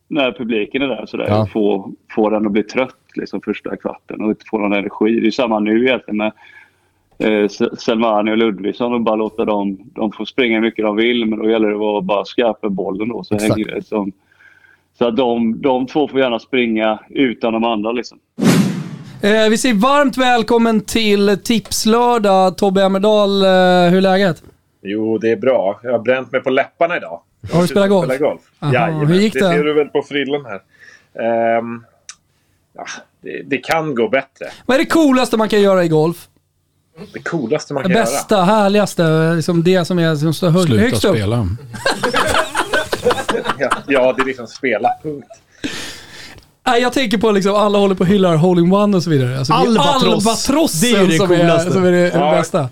Speaker 13: när publiken är där. Så där
Speaker 4: Ja.
Speaker 13: få, få den att bli trött liksom, första kvarten och inte få någon energi. Det är samma nu egentligen med eh, Selmani och Ludvigsson och bara låta dem de får springa hur mycket de vill men då gäller det att vara bara skarp med bollen då så
Speaker 4: Exakt.
Speaker 13: hänger det som så att de, de två får gärna springa utan de andra liksom.
Speaker 1: Eh, vi säger varmt välkommen till Tipslördag. Tobbe Emmerdal, eh, hur är läget?
Speaker 14: Jo, det är bra. Jag har bränt mig på läpparna idag. Jag
Speaker 1: Har du spelat golf?
Speaker 14: Spelar golf.
Speaker 1: Aha,
Speaker 14: Jajamän.
Speaker 1: hur gick det?
Speaker 14: Det ser du väl på frillen här. Ehm, ja, det, det kan gå bättre.
Speaker 1: Vad är det coolaste man kan göra i golf?
Speaker 14: Det coolaste man
Speaker 1: Det
Speaker 14: kan
Speaker 1: bästa, härligaste, liksom det som är som står hö-
Speaker 3: Sluta
Speaker 1: högst upp.
Speaker 3: spela.
Speaker 14: Ja, ja, det är liksom spela. Punkt.
Speaker 1: Nej, jag tänker på liksom alla håller på och hyllar hole-in-one och så vidare. Alltså,
Speaker 2: Albatross.
Speaker 1: albatrossen
Speaker 2: Det är det
Speaker 1: som, är, som är det,
Speaker 14: Ja.
Speaker 1: det bästa.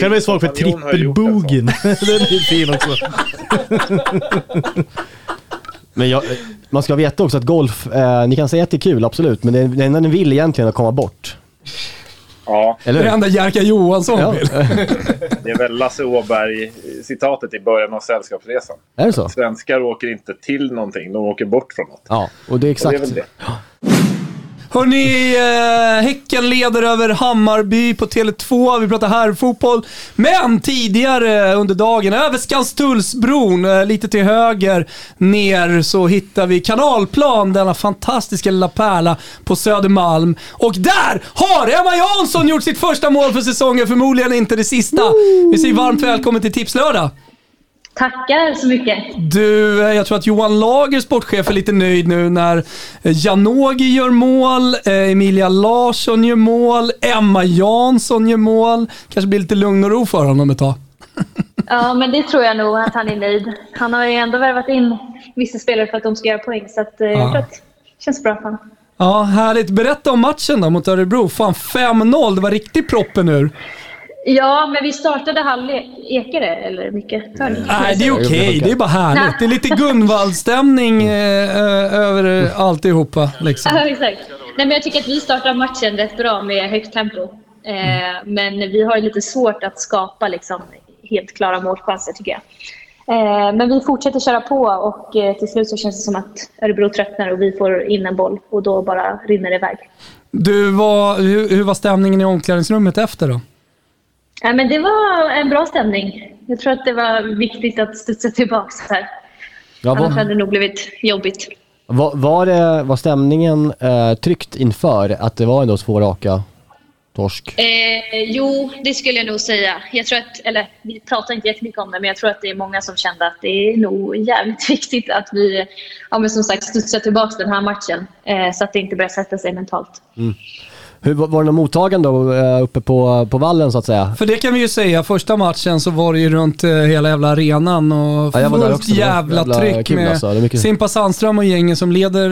Speaker 2: Själv är jag svag för
Speaker 14: Kompanjon har gjort en
Speaker 2: trippelbogin. Den är fin också.
Speaker 4: Men jag, man ska veta också att golf, eh, ni kan säga att det är kul, absolut, men det, det enda ni vill egentligen är att komma bort.
Speaker 14: Ja,
Speaker 4: Eller
Speaker 1: Det enda Jerka Johansson
Speaker 4: Ja.
Speaker 1: vill.
Speaker 14: det är väl Lasse Åberg-citatet i början av Sällskapsresan.
Speaker 4: Är det så?
Speaker 14: Svenskar åker inte till någonting, de åker bort från något.
Speaker 4: Ja, och det är
Speaker 14: Och
Speaker 4: exakt.
Speaker 14: det är väl det.
Speaker 1: Hörni, eh, Häcken leder över Hammarby på Tele2. Vi pratar här fotboll. Men tidigare under dagen, över Skanstullsbron, eh, lite till höger ner, så hittar vi Kanalplan, denna fantastiska lilla pärla på Södermalm. Och där har Emma Jansson gjort sitt första mål för säsongen, förmodligen inte det sista. Vi säger varmt välkommen till Tipslördag.
Speaker 15: Tackar så mycket.
Speaker 1: Du, eh, jag tror att Johan Lager, sportchef, är lite nöjd nu när eh, Janogy gör mål, eh, Emilia Larsson gör mål, Emma Jansson gör mål. Kanske blir lite lugn och ro för honom ett tag.
Speaker 15: Ja, men det tror jag nog att han är nöjd. Han har ju ändå värvat in vissa spelare för att de ska göra poäng, så att,
Speaker 1: Ja.
Speaker 15: jag tror att det känns bra för honom.
Speaker 1: Ja, härligt. Berätta om matchen då mot Örebro. Fan, 5-0. Det var riktigt proppen ur.
Speaker 15: Ja, men vi startade halvlek. Ekar det, eller mycket?
Speaker 1: Nej, det är okej. Det är bara härligt. Det är lite Gunvald-stämning eh, eh, över eh, alltihopa. Liksom.
Speaker 15: Ja, exakt. Nej, men jag tycker att vi startar matchen rätt bra med högt tempo. Eh, men vi har ju lite svårt att skapa liksom, helt klara målchanser tycker jag. Eh, men vi fortsätter köra på och till slut så känns det som att Örebro tröttnar och vi får in en boll och då bara rinner det iväg.
Speaker 1: Du, var, hur, hur var stämningen i omklädningsrummet efter då?
Speaker 15: Ja, men det var en bra stämning. Jag tror att det var viktigt att studsa tillbaka här.
Speaker 4: Ja,
Speaker 15: Annars
Speaker 4: var,
Speaker 15: hade det nog blivit jobbigt.
Speaker 4: var, var, det, var stämningen eh, tryckt inför att det var ändå två raka Torsk.
Speaker 15: Eh, jo, det skulle jag nog säga. Jag tror att, eller vi pratar inte jättemycket om det, men jag tror att det är många som kände att det är nog jävligt viktigt att vi, ja, men som sagt, studsar tillbaka den här matchen. Eh, så att det inte börjar sätta sig mentalt.
Speaker 4: Hur var det mottagande då, eh, uppe på, på vallen så att säga?
Speaker 1: För det kan vi ju säga, första matchen så var det ju runt eh, hela jävla arenan och
Speaker 4: Ja, jag var där
Speaker 1: fullt
Speaker 4: också.
Speaker 1: Jävla,
Speaker 4: jävla
Speaker 1: tryck
Speaker 4: kul
Speaker 1: med
Speaker 4: alltså. Mycket-
Speaker 1: Simpa Sandström och gängen som leder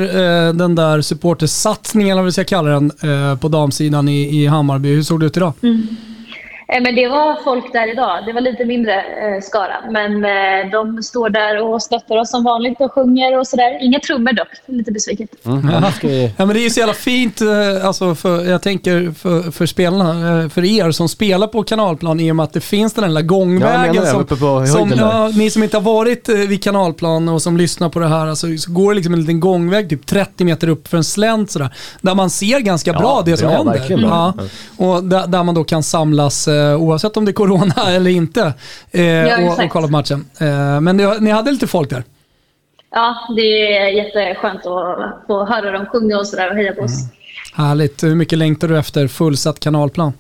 Speaker 1: eh, den där supportersatsningen, eller vad vi ska kalla den, eh, på damsidan i, i Hammarby. Hur såg det ut idag?
Speaker 15: Eh, Men det var folk där idag. Det var lite mindre eh, skara. Men eh, de står där och stöttar oss som vanligt och sjunger och sådär. Inga trummor dock. Lite besviket.
Speaker 4: Mm.
Speaker 1: Ja. ja, men det är ju så jävla fint, eh, alltså för, jag tänker för, för spelarna, eh, för er som spelar på kanalplan i och med att det finns den
Speaker 4: Ja, jag
Speaker 1: gångvägen som,
Speaker 4: på
Speaker 1: som
Speaker 4: där.
Speaker 1: ja, ni som inte har varit eh, vid kanalplan och som lyssnar på det här, alltså, så går det liksom en liten gångväg typ 30 meter upp för en slänt sådär, där man ser ganska
Speaker 4: Ja,
Speaker 1: bra det som händer. Ja, och där, där man då kan samlas eh, oavsett om det är corona eller inte eh, och, och
Speaker 15: exakt.
Speaker 1: kolla på matchen. Eh, men det, ni hade lite folk där?
Speaker 15: Ja, det är jätteskönt att få höra dem sjunga och sådär och heja på oss.
Speaker 1: Härligt. Hur mycket längtar du efter fullsatt kanalplan?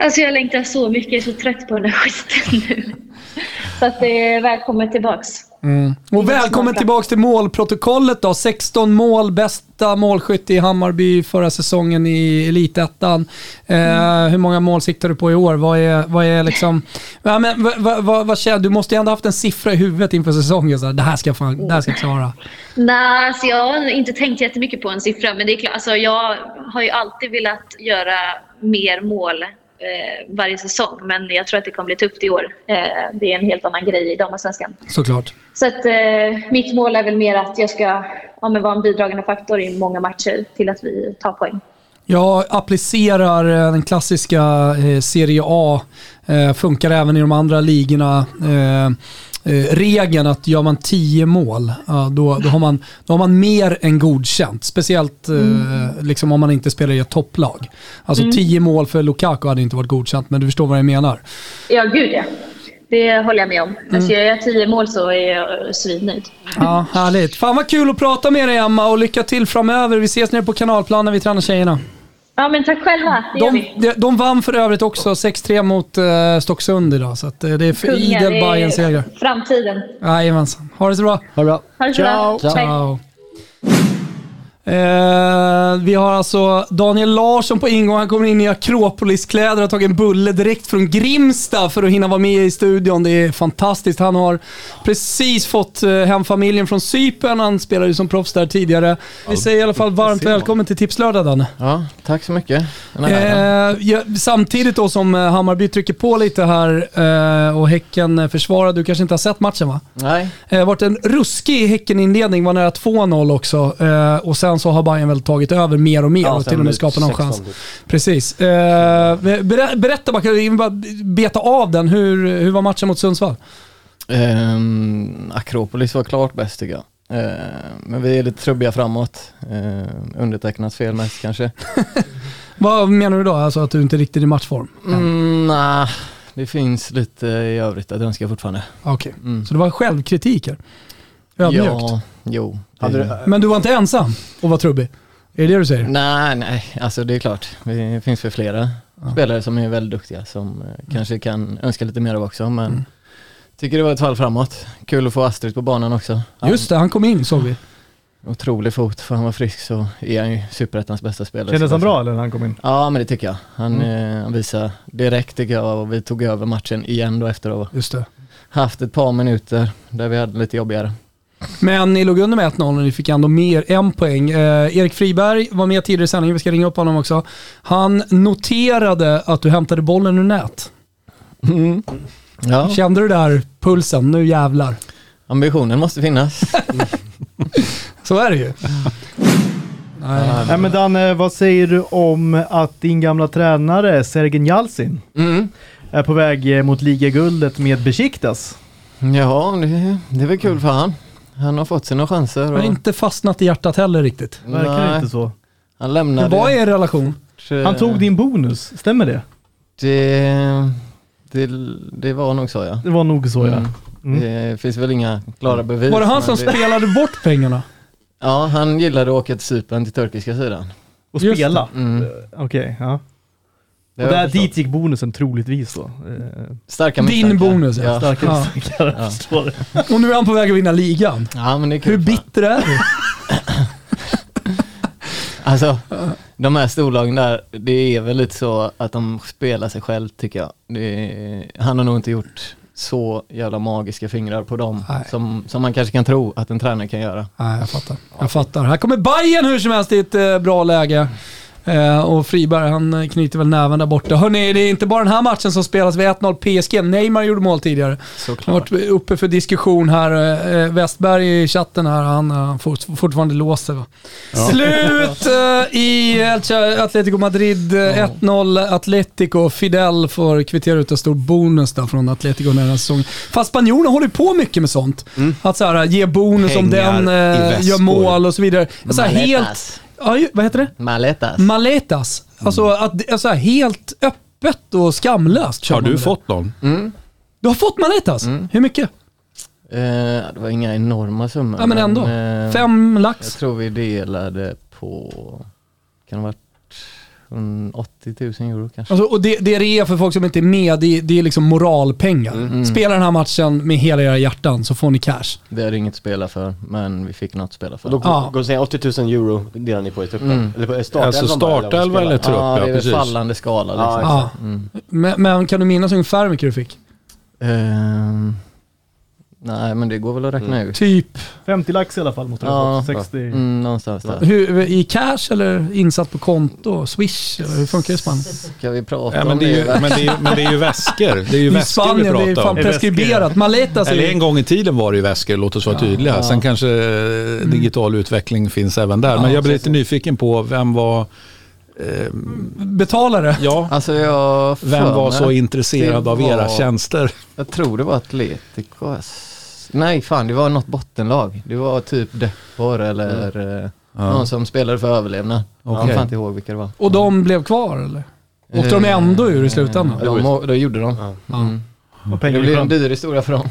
Speaker 15: Alltså jag längtar så mycket. Jag är så trött på den här skiten nu. Så att det är välkommen tillbaks.
Speaker 1: Mm. Och välkommen tillbaka till målprotokollet då. 16 mål, bästa målskytt i Hammarby förra säsongen i Elitettan. Eh, hur många mål siktar du på i år? Vad är, vad är liksom... Ja, men, vad, vad, vad, du måste ju ändå haft en siffra i huvudet inför säsongen. Så här, det här ska jag, fan, det här ska jag klara.
Speaker 15: Nej, alltså jag har inte tänkt jättemycket på en siffra. Men det är klart, alltså jag har ju alltid velat göra mer mål varje säsong. Men jag tror att det kommer bli tufft i år. Eh, det är en helt annan grej i damallsvenskan.
Speaker 1: Såklart.
Speaker 15: Så att, eh, mitt mål är väl mer att jag ska ja, men vara en bidragande faktor i många matcher till att vi tar poäng.
Speaker 1: Jag applicerar eh, den klassiska eh, Serie A, eh, funkar även i de andra ligorna. Eh, regeln att gör man 10 mål, då, då, har man, då har man mer än godkänt. Speciellt eh, liksom om man inte spelar i ett topplag. Alltså
Speaker 15: Mm.
Speaker 1: 10 mål för Lukaku hade inte varit godkänt, men du förstår vad jag menar.
Speaker 15: Ja, gud ja. Det håller jag med om. Alltså, gör jag tio mål så är jag svinnöjd.
Speaker 1: Ja, härligt. Fan vad kul att prata med dig Emma och lycka till framöver. Vi ses nere på kanalplan när vi tränar tjejerna.
Speaker 15: Ja, men tack själva. Det
Speaker 1: De, de, de vann för övrigt också 6-3 mot uh, Stocksund idag, så att, eh, det är för idel Bayern seger
Speaker 15: Framtiden.
Speaker 1: Jajamensan. Ha det så bra.
Speaker 4: Ha det bra.
Speaker 15: Ha det så bra. Hej.
Speaker 1: Ciao. Eh, vi har alltså Daniel Larsson på ingång. Han kommer in i Akropoliskläder och har tagit en bulle direkt från Grimsta för att hinna vara med i studion. Det är fantastiskt. Han har precis fått eh, hem familjen från Cypern. Han spelade ju som proffs där tidigare. Vi säger i alla fall varmt välkommen till Tipslördag Danne.
Speaker 16: Ja, tack så mycket.
Speaker 1: Eh, ja, samtidigt då som eh, Hammarby trycker på lite här eh, och Häcken eh, försvarar. Du kanske inte har sett matchen va?
Speaker 16: Nej.
Speaker 1: Det har varit en ruskig Häcken-inledning, var nära 2-0 också. Eh, och sen så har Bayern väl tagit över mer och mer
Speaker 4: Ja,
Speaker 1: och till och med skapat någon
Speaker 4: 16
Speaker 1: chans. Precis. Eh, ber, berätta bara, bara beta av den. Hur, hur var matchen mot Sundsvall?
Speaker 16: Ehm, Akropolis var klart bäst tycker jag. Ehm, men vi är lite trubbiga framåt. Ehm, undertecknat fel mest kanske.
Speaker 1: Vad menar du då? Alltså att du inte är riktigt i matchform?
Speaker 16: Mm, nah, det finns lite i övrigt att önska fortfarande.
Speaker 1: Okej,
Speaker 16: Mm.
Speaker 1: så det var självkritik här? Ödmjukt?
Speaker 16: Ja, jo.
Speaker 1: Du, men du var inte ensam och var trubbig? Är det det du säger?
Speaker 16: Nej, nej, alltså det är klart. Det finns för flera spelare som är väldigt duktiga som eh, kanske kan önska lite mer av också, men
Speaker 1: Mm.
Speaker 16: tycker det var ett fall framåt. Kul att få Astrid på banan också.
Speaker 1: Just det, han kom in såg vi.
Speaker 16: Otrolig fot, för han var frisk så är han ju superettans bästa spelare.
Speaker 2: Kändes han bra eller när han kom in?
Speaker 16: Ja men det tycker jag. Han,
Speaker 2: Mm.
Speaker 16: eh, han visade direkt tycker jag och vi tog över matchen igen då efter att ha
Speaker 1: Just det.
Speaker 16: haft ett par minuter där vi hade lite jobbigare.
Speaker 1: Men ni låg under med 1-0 och ni fick ändå mer en poäng. Eh, Erik Friberg var med tidigare i sändningen, vi ska ringa upp honom också. Han noterade att du hämtade bollen ur nät.
Speaker 16: Ja.
Speaker 1: Kände du där pulsen, nu jävlar?
Speaker 16: Ambitionen måste finnas.
Speaker 1: Så är det ju. Nej.
Speaker 2: Nej, men Danne, vad säger du om att din gamla tränare Sergen Jalsin
Speaker 16: Mm.
Speaker 2: är på väg mot ligaguldet med Besiktas?
Speaker 16: Ja, det, det är väl kul för han. Han har fått sina chanser.
Speaker 1: Har inte fastnat i hjärtat heller riktigt.
Speaker 2: Verkar
Speaker 16: Nej.
Speaker 2: inte så.
Speaker 16: Han
Speaker 1: Men
Speaker 16: lämnade...
Speaker 1: vad är er relation?
Speaker 2: Han tog din bonus, stämmer det?
Speaker 16: Det, det, det var nog så ja.
Speaker 2: Det var nog så ja.
Speaker 16: Mm.
Speaker 2: Mm.
Speaker 16: Det finns väl inga klara bevis.
Speaker 1: Var det han
Speaker 16: men
Speaker 1: som spelade bort pengarna?
Speaker 16: Ja, han gillade att åka till Cypern till turkiska sidan.
Speaker 2: Och spela?
Speaker 16: Mm.
Speaker 2: Okej, ja. Och där, dit gick bonusen troligtvis då. Eh,
Speaker 16: Starka
Speaker 1: Din bonus ja.
Speaker 2: Starka
Speaker 1: ja.
Speaker 2: misstankar, jag förstår det.
Speaker 1: Och nu är han på väg att vinna ligan.
Speaker 16: Ja, men det är kul.
Speaker 1: Hur bitter är du?
Speaker 16: Alltså, de här storlagen där, det är väl lite så att de spelar sig själv tycker jag. Det är, han har nog inte gjort så jävla magiska fingrar på dem som, som man kanske kan tro att en tränare kan göra.
Speaker 1: Nej, jag fattar. Jag fattar. Här kommer Bayern hur som helst i ett eh, bra läge. Eh, och Friberg han eh, knyter väl näven där borta. Hörrni, det är inte bara den här matchen som spelas vid 1-0 PSG. Neymar gjorde mål tidigare.
Speaker 16: Såklart.
Speaker 1: Han har varit uppe för diskussion här. Eh, Westberg i chatten här, han har fort, fortfarande sig va. Slut eh, i Atletico Madrid. eh, 1-0 Atletico. Fidel får kvittera ut en stor bonus där från Atletico den här säsongen. Fast spanjorerna håller ju på mycket med sånt. Att så här, ge bonus om
Speaker 16: Pengar
Speaker 1: den eh,
Speaker 16: väskor.
Speaker 1: gör mål och så vidare. Så här, helt... Vad heter det?
Speaker 16: Maletas.
Speaker 1: Maletas. Alltså, att, alltså här, helt öppet och skamlöst
Speaker 3: Har du fått någon?
Speaker 1: Du har fått Maletas? Hur mycket?
Speaker 16: Eh, det var inga enorma summor.
Speaker 1: Ja, men ändå.
Speaker 16: eh,
Speaker 1: Fem lax?
Speaker 16: Jag tror vi delade på, kan det ha varit mm, 80 000 euro kanske.
Speaker 1: Alltså, och det, det det är för folk som inte är med, det, det är liksom moralpengar.
Speaker 16: Mm.
Speaker 1: Spela den här matchen med hela era hjärtan så får ni cash.
Speaker 16: Det är inget att spela för, men vi fick något att spela för.
Speaker 4: Och då
Speaker 1: Ja.
Speaker 4: går säga 80 000 euro delar ni på i truppen?
Speaker 16: Mm.
Speaker 4: Eller på startelvan
Speaker 3: Alltså startelva eller trupp?
Speaker 16: Ja, det är
Speaker 3: precis.
Speaker 16: fallande skala
Speaker 4: Ja,
Speaker 16: liksom.
Speaker 1: Ja.
Speaker 16: Mm.
Speaker 1: Men, men kan du minnas ungefär hur mycket du fick?
Speaker 16: Ehm, nej, men det går väl att räkna ut.
Speaker 1: Typ
Speaker 2: 50 lax i alla fall det ha
Speaker 16: Ja,
Speaker 2: fått. 60.
Speaker 16: mm, någonstans där.
Speaker 1: hur, i cash eller insatt på konto? Swish? Eller hur funkar det i Spanien?
Speaker 16: Ska vi prata
Speaker 3: Ja,
Speaker 16: om
Speaker 3: men, det är ju,
Speaker 16: det?
Speaker 3: men, det är, ju- men det är ju väskor. Det är ju
Speaker 1: I
Speaker 3: väskor vi
Speaker 1: Spanien, det är
Speaker 3: pratar
Speaker 1: fan
Speaker 3: om.
Speaker 1: preskriberat. Maletas är
Speaker 3: Eller
Speaker 1: ju...
Speaker 3: en gång i tiden var det ju väskor, låt oss vara tydliga. Sen kanske eh, digital utveckling finns även där. Men jag blir lite nyfiken på vem var... Eh,
Speaker 1: Betalare?
Speaker 3: ja,
Speaker 16: Alltså jag
Speaker 3: vem var så intresserad
Speaker 16: det
Speaker 3: av era
Speaker 16: var-
Speaker 3: tjänster?
Speaker 16: Jag tror det var Atletico. Nej fan, det var något bottenlag. Det var typ Depor eller eh, någon som spelade för överlevnad. Jag
Speaker 3: Okej.
Speaker 16: kommer fan inte ihåg vilka det var.
Speaker 1: Och de blev kvar eller? Åkte de ändå ur i slutändan?
Speaker 16: De, det gjorde de. Mm. Det blev en dyr historia för dem.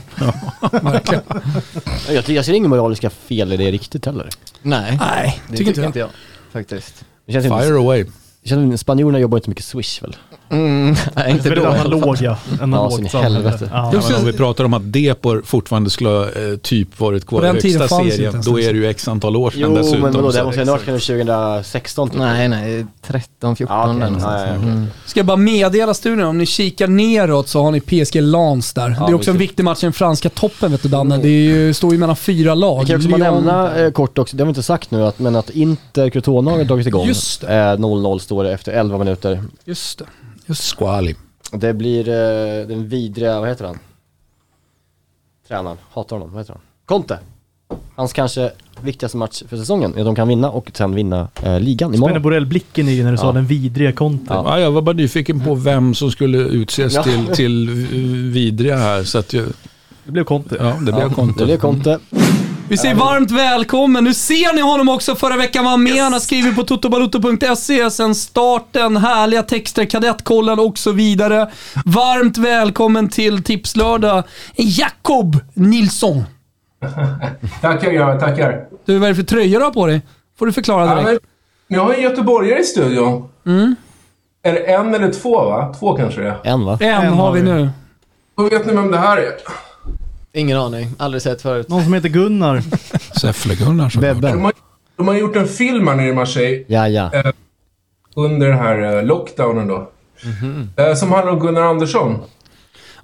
Speaker 1: Verkligen.
Speaker 4: Jag, jag ser inga moraliska fel i det riktigt heller.
Speaker 16: Nej,
Speaker 1: Nej,
Speaker 16: det
Speaker 1: tycker inte jag.
Speaker 16: inte jag. Faktiskt.
Speaker 4: Det känns
Speaker 3: Fire
Speaker 4: inte,
Speaker 3: away.
Speaker 4: det känns, inte- spanjorerna jobbar inte mycket swish väl?
Speaker 16: Mm, nej, inte
Speaker 2: Det är
Speaker 16: då.
Speaker 2: analoga.
Speaker 4: Ja,
Speaker 2: Analogt
Speaker 4: så in i
Speaker 2: samhälle.
Speaker 4: helvete.
Speaker 2: Ja.
Speaker 3: Ja, om vi pratar om att Depor fortfarande skulle ha eh, typ varit kvar i högsta serien, då är det ju x antal år sedan
Speaker 4: Jo,
Speaker 3: dessutom.
Speaker 4: men vadå, det måste ändå ha varit kanske 2016 typ.
Speaker 16: Nej, nej, 13, 14
Speaker 4: Ja. Ja, ja, okej.
Speaker 16: Mm.
Speaker 1: Ska jag bara meddela studion, om ni kikar neråt så har ni PSG Lens där. det är också en viktig match i den franska toppen vet du Danne. Det är ju, står ju mellan fyra lag.
Speaker 4: Vi kan också bara nämna eh, kort också, det har vi inte sagt nu, att, men att Inter Crotona har dragit igång.
Speaker 1: Just
Speaker 4: Eh, 0-0 står det efter 11 minuter.
Speaker 1: Just det. Just det.
Speaker 3: Squali.
Speaker 4: Det blir eh, den vidriga, vad heter han? Tränaren, hatar honom, vad heter han? Conte! Hans kanske viktigaste match för säsongen är att de kan vinna och sen vinna eh, ligan
Speaker 2: Spänner
Speaker 4: imorgon.
Speaker 2: Borrell blicken i när du sa den vidriga konten.
Speaker 4: Ja.
Speaker 3: Ja, jag var bara nyfiken på vem som skulle utses
Speaker 4: Ja.
Speaker 3: till, till vidriga här. Så att jag,
Speaker 2: Det blev Conte.
Speaker 3: ja, det blev
Speaker 4: Det
Speaker 3: kontot.
Speaker 4: blir Conte.
Speaker 1: Vi säger varmt välkommen. Nu ser ni honom också. Förra veckan var han med. Han har skrivit på totobalotto.se sen starten. Härliga texter, kadettkollen och så vidare. Varmt välkommen till Tipslördag, Jakob Nilsson.
Speaker 17: Tackar grabbar, tackar.
Speaker 1: Du, vad är det för tröja du har på dig? Får du förklara
Speaker 17: Ja,
Speaker 1: direkt.
Speaker 17: men, ni har en göteborgare i studion.
Speaker 1: Mm.
Speaker 17: Är det en eller två va? Två kanske det är.
Speaker 4: En va?
Speaker 1: En har vi nu.
Speaker 17: Och vet ni vem det här är?
Speaker 16: Ingen aning, aldrig sett förut.
Speaker 2: Någon som heter Gunnar.
Speaker 3: Säffle-Gunnar såklart.
Speaker 17: De har, de har gjort en film här nere i Marseille
Speaker 4: Ja, ja.
Speaker 17: under den här eh, lockdownen då. Eh, som handlar om Gunnar Andersson.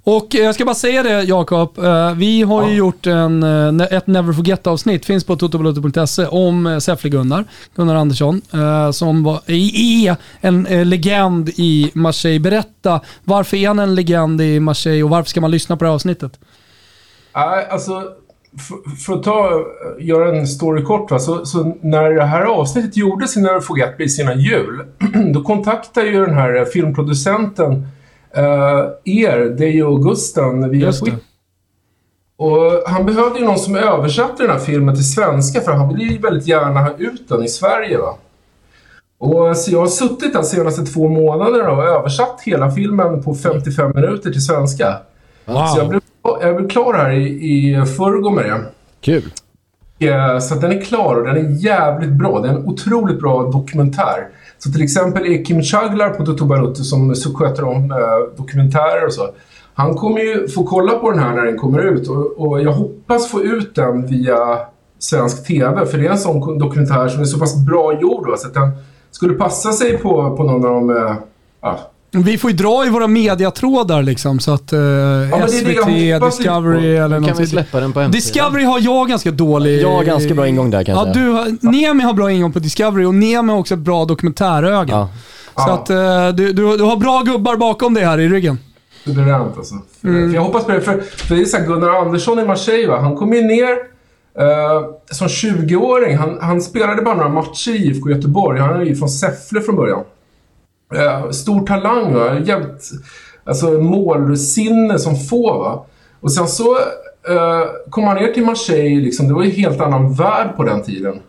Speaker 1: Och eh, jag ska bara säga det Jakob, eh, vi har ju gjort en, eh, ett Never Forget-avsnitt, finns på totobalotto.se, om eh, Säffle-Gunnar, Gunnar Andersson, eh, som var, är en eh, legend i Marseille. Berätta, varför är han en legend i Marseille och varför ska man lyssna på det här avsnittet?
Speaker 17: Nej, alltså... För, för att ta, göra en story kort va, så, så när det här avsnittet gjordes i Never Forget vid sina jul, då kontaktade ju den här filmproducenten eh, er, dig och Gusten, via. Twitter. Och han behövde ju någon som översatte den här filmen till svenska för han ville ju väldigt gärna ha ut den i Sverige va. Och så jag har suttit de senaste två månaderna och översatt hela filmen på 55 minuter till svenska. Så jag blev, jag blev klar här i, i förrgår med det.
Speaker 4: Kul.
Speaker 17: Eh, Så att den är klar och den är jävligt bra. Det är en otroligt bra dokumentär. Så till exempel är Kim Chaglar på Toto Balotto som sköter om eh, dokumentärer och så. Han kommer ju få kolla på den här när den kommer ut och, och jag hoppas få ut den via svensk TV för det är en sån dokumentär som är så pass bra gjord va, så att den skulle passa sig på, på någon av de eh, ja,
Speaker 1: Vi får ju dra i våra mediatrådar liksom så att eh,
Speaker 17: det
Speaker 1: SVT. Discovery eller
Speaker 16: Kan
Speaker 1: något.
Speaker 16: vi släppa den på hemsidan?
Speaker 1: Discovery har jag ganska dålig...
Speaker 4: Jag har ganska bra ingång där, kan jag
Speaker 1: ja,
Speaker 4: säga.
Speaker 1: du har, Nemi har bra ingång på Discovery och Nemi har också ett bra dokumentäröga.
Speaker 4: Ja.
Speaker 1: Så att eh, du, du, du har bra gubbar bakom dig här i ryggen.
Speaker 17: Suveränt alltså.
Speaker 1: Mm.
Speaker 17: För jag hoppas på det. För, för det är så här, Gunnar Andersson i Marseille, va? han kom ju ner eh, som 20-åring. Han, han spelade bara några matcher i IFK Göteborg. Han är ju från Säffle från början. Eh, stor talang, va? Jävligt, alltså målsinne som få. Va? Och sen så eh, kom han ner till Marseille. Liksom. Det var ju en helt annan värld på den tiden.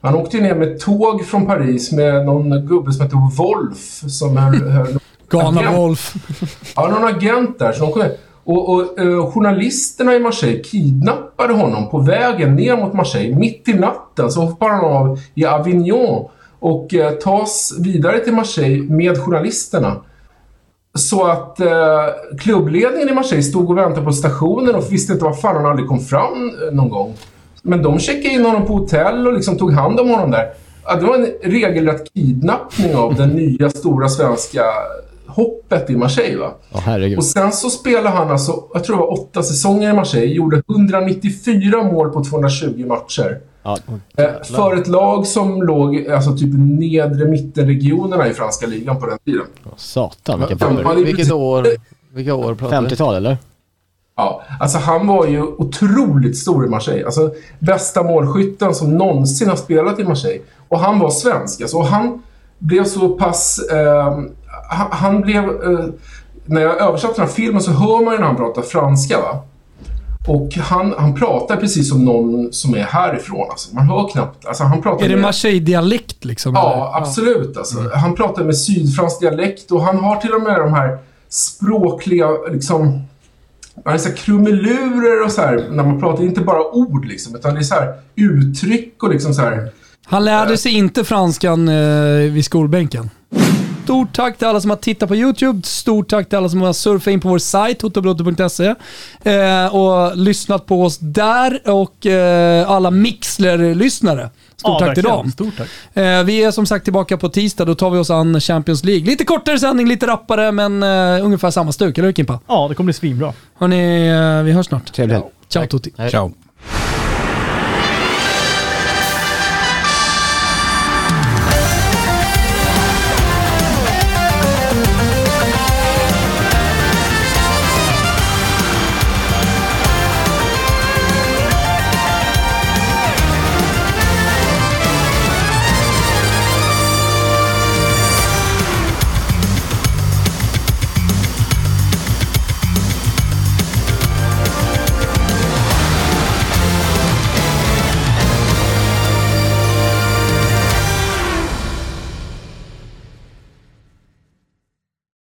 Speaker 17: Han åkte ner med tåg från Paris med någon gubbe som hette Wolf. Som höll, höll
Speaker 1: Ghana. Wolf.
Speaker 17: Ja, någon agent där. Så de och och eh, journalisterna i Marseille kidnappade honom på vägen ner mot Marseille. Mitt i natten så hoppar han av i Avignon och eh, tas vidare till Marseille med journalisterna. Så att eh, klubbledningen i Marseille stod och väntade på stationen och visste inte vad fan han aldrig kom fram eh, någon gång. Men de checkade in honom på hotell och liksom tog hand om honom där. Ja, det var en regelrätt kidnappning av den nya stora svenska hoppet i Marseille. Va?
Speaker 4: Herregud.
Speaker 17: Och sen så spelade han alltså, jag tror det var åtta säsonger i Marseille, gjorde 194 mål på 220 matcher.
Speaker 4: Ja,
Speaker 17: Eh, för ett lag som låg alltså typ nedre mittenregionerna i franska ligan på den tiden.
Speaker 4: Satan vilka
Speaker 17: är
Speaker 16: Vilket år, vilka år pratar vi?
Speaker 4: 50-tal eller?
Speaker 17: Ja, alltså han var ju otroligt stor i Marseille. Alltså bästa målskytten som någonsin har spelat i Marseille. Och han var svensk. Alltså, och han blev så pass... Eh, han, han blev... Eh, när jag översatte den här filmen så hör man ju när han pratar franska va. Och han, han pratar precis som någon som är härifrån. Alltså. Man hör knappt. Alltså, han pratar
Speaker 1: Är det Marseille-dialekt liksom?
Speaker 17: Ja,
Speaker 1: eller?
Speaker 17: absolut. Alltså. Han pratar med sydfransk dialekt och han har till och med de här språkliga, liksom, han är så krumelurer och så här, när man pratar, inte bara ord liksom, utan det är så här uttryck och liksom så här.
Speaker 1: Han lärde sig inte franskan eh, vid skolbänken. Stort tack till alla som har tittat på YouTube. Stort tack till alla som har surfat in på vår sajt, hotobrotto.se eh, och lyssnat på oss där och eh, alla Mixler-lyssnare. Stort
Speaker 2: Ja,
Speaker 1: tack till dem.
Speaker 2: Stort tack.
Speaker 1: Eh, vi är som sagt tillbaka på tisdag, då tar vi oss an Champions League. Lite kortare sändning, lite rappare, men ungefär samma stuk, eller hur Kimpa?
Speaker 2: Ja, det kommer bli svinbra.
Speaker 1: Hörni, vi hörs snart.
Speaker 4: Trevlig.
Speaker 1: Ciao Tutti.
Speaker 3: Ciao.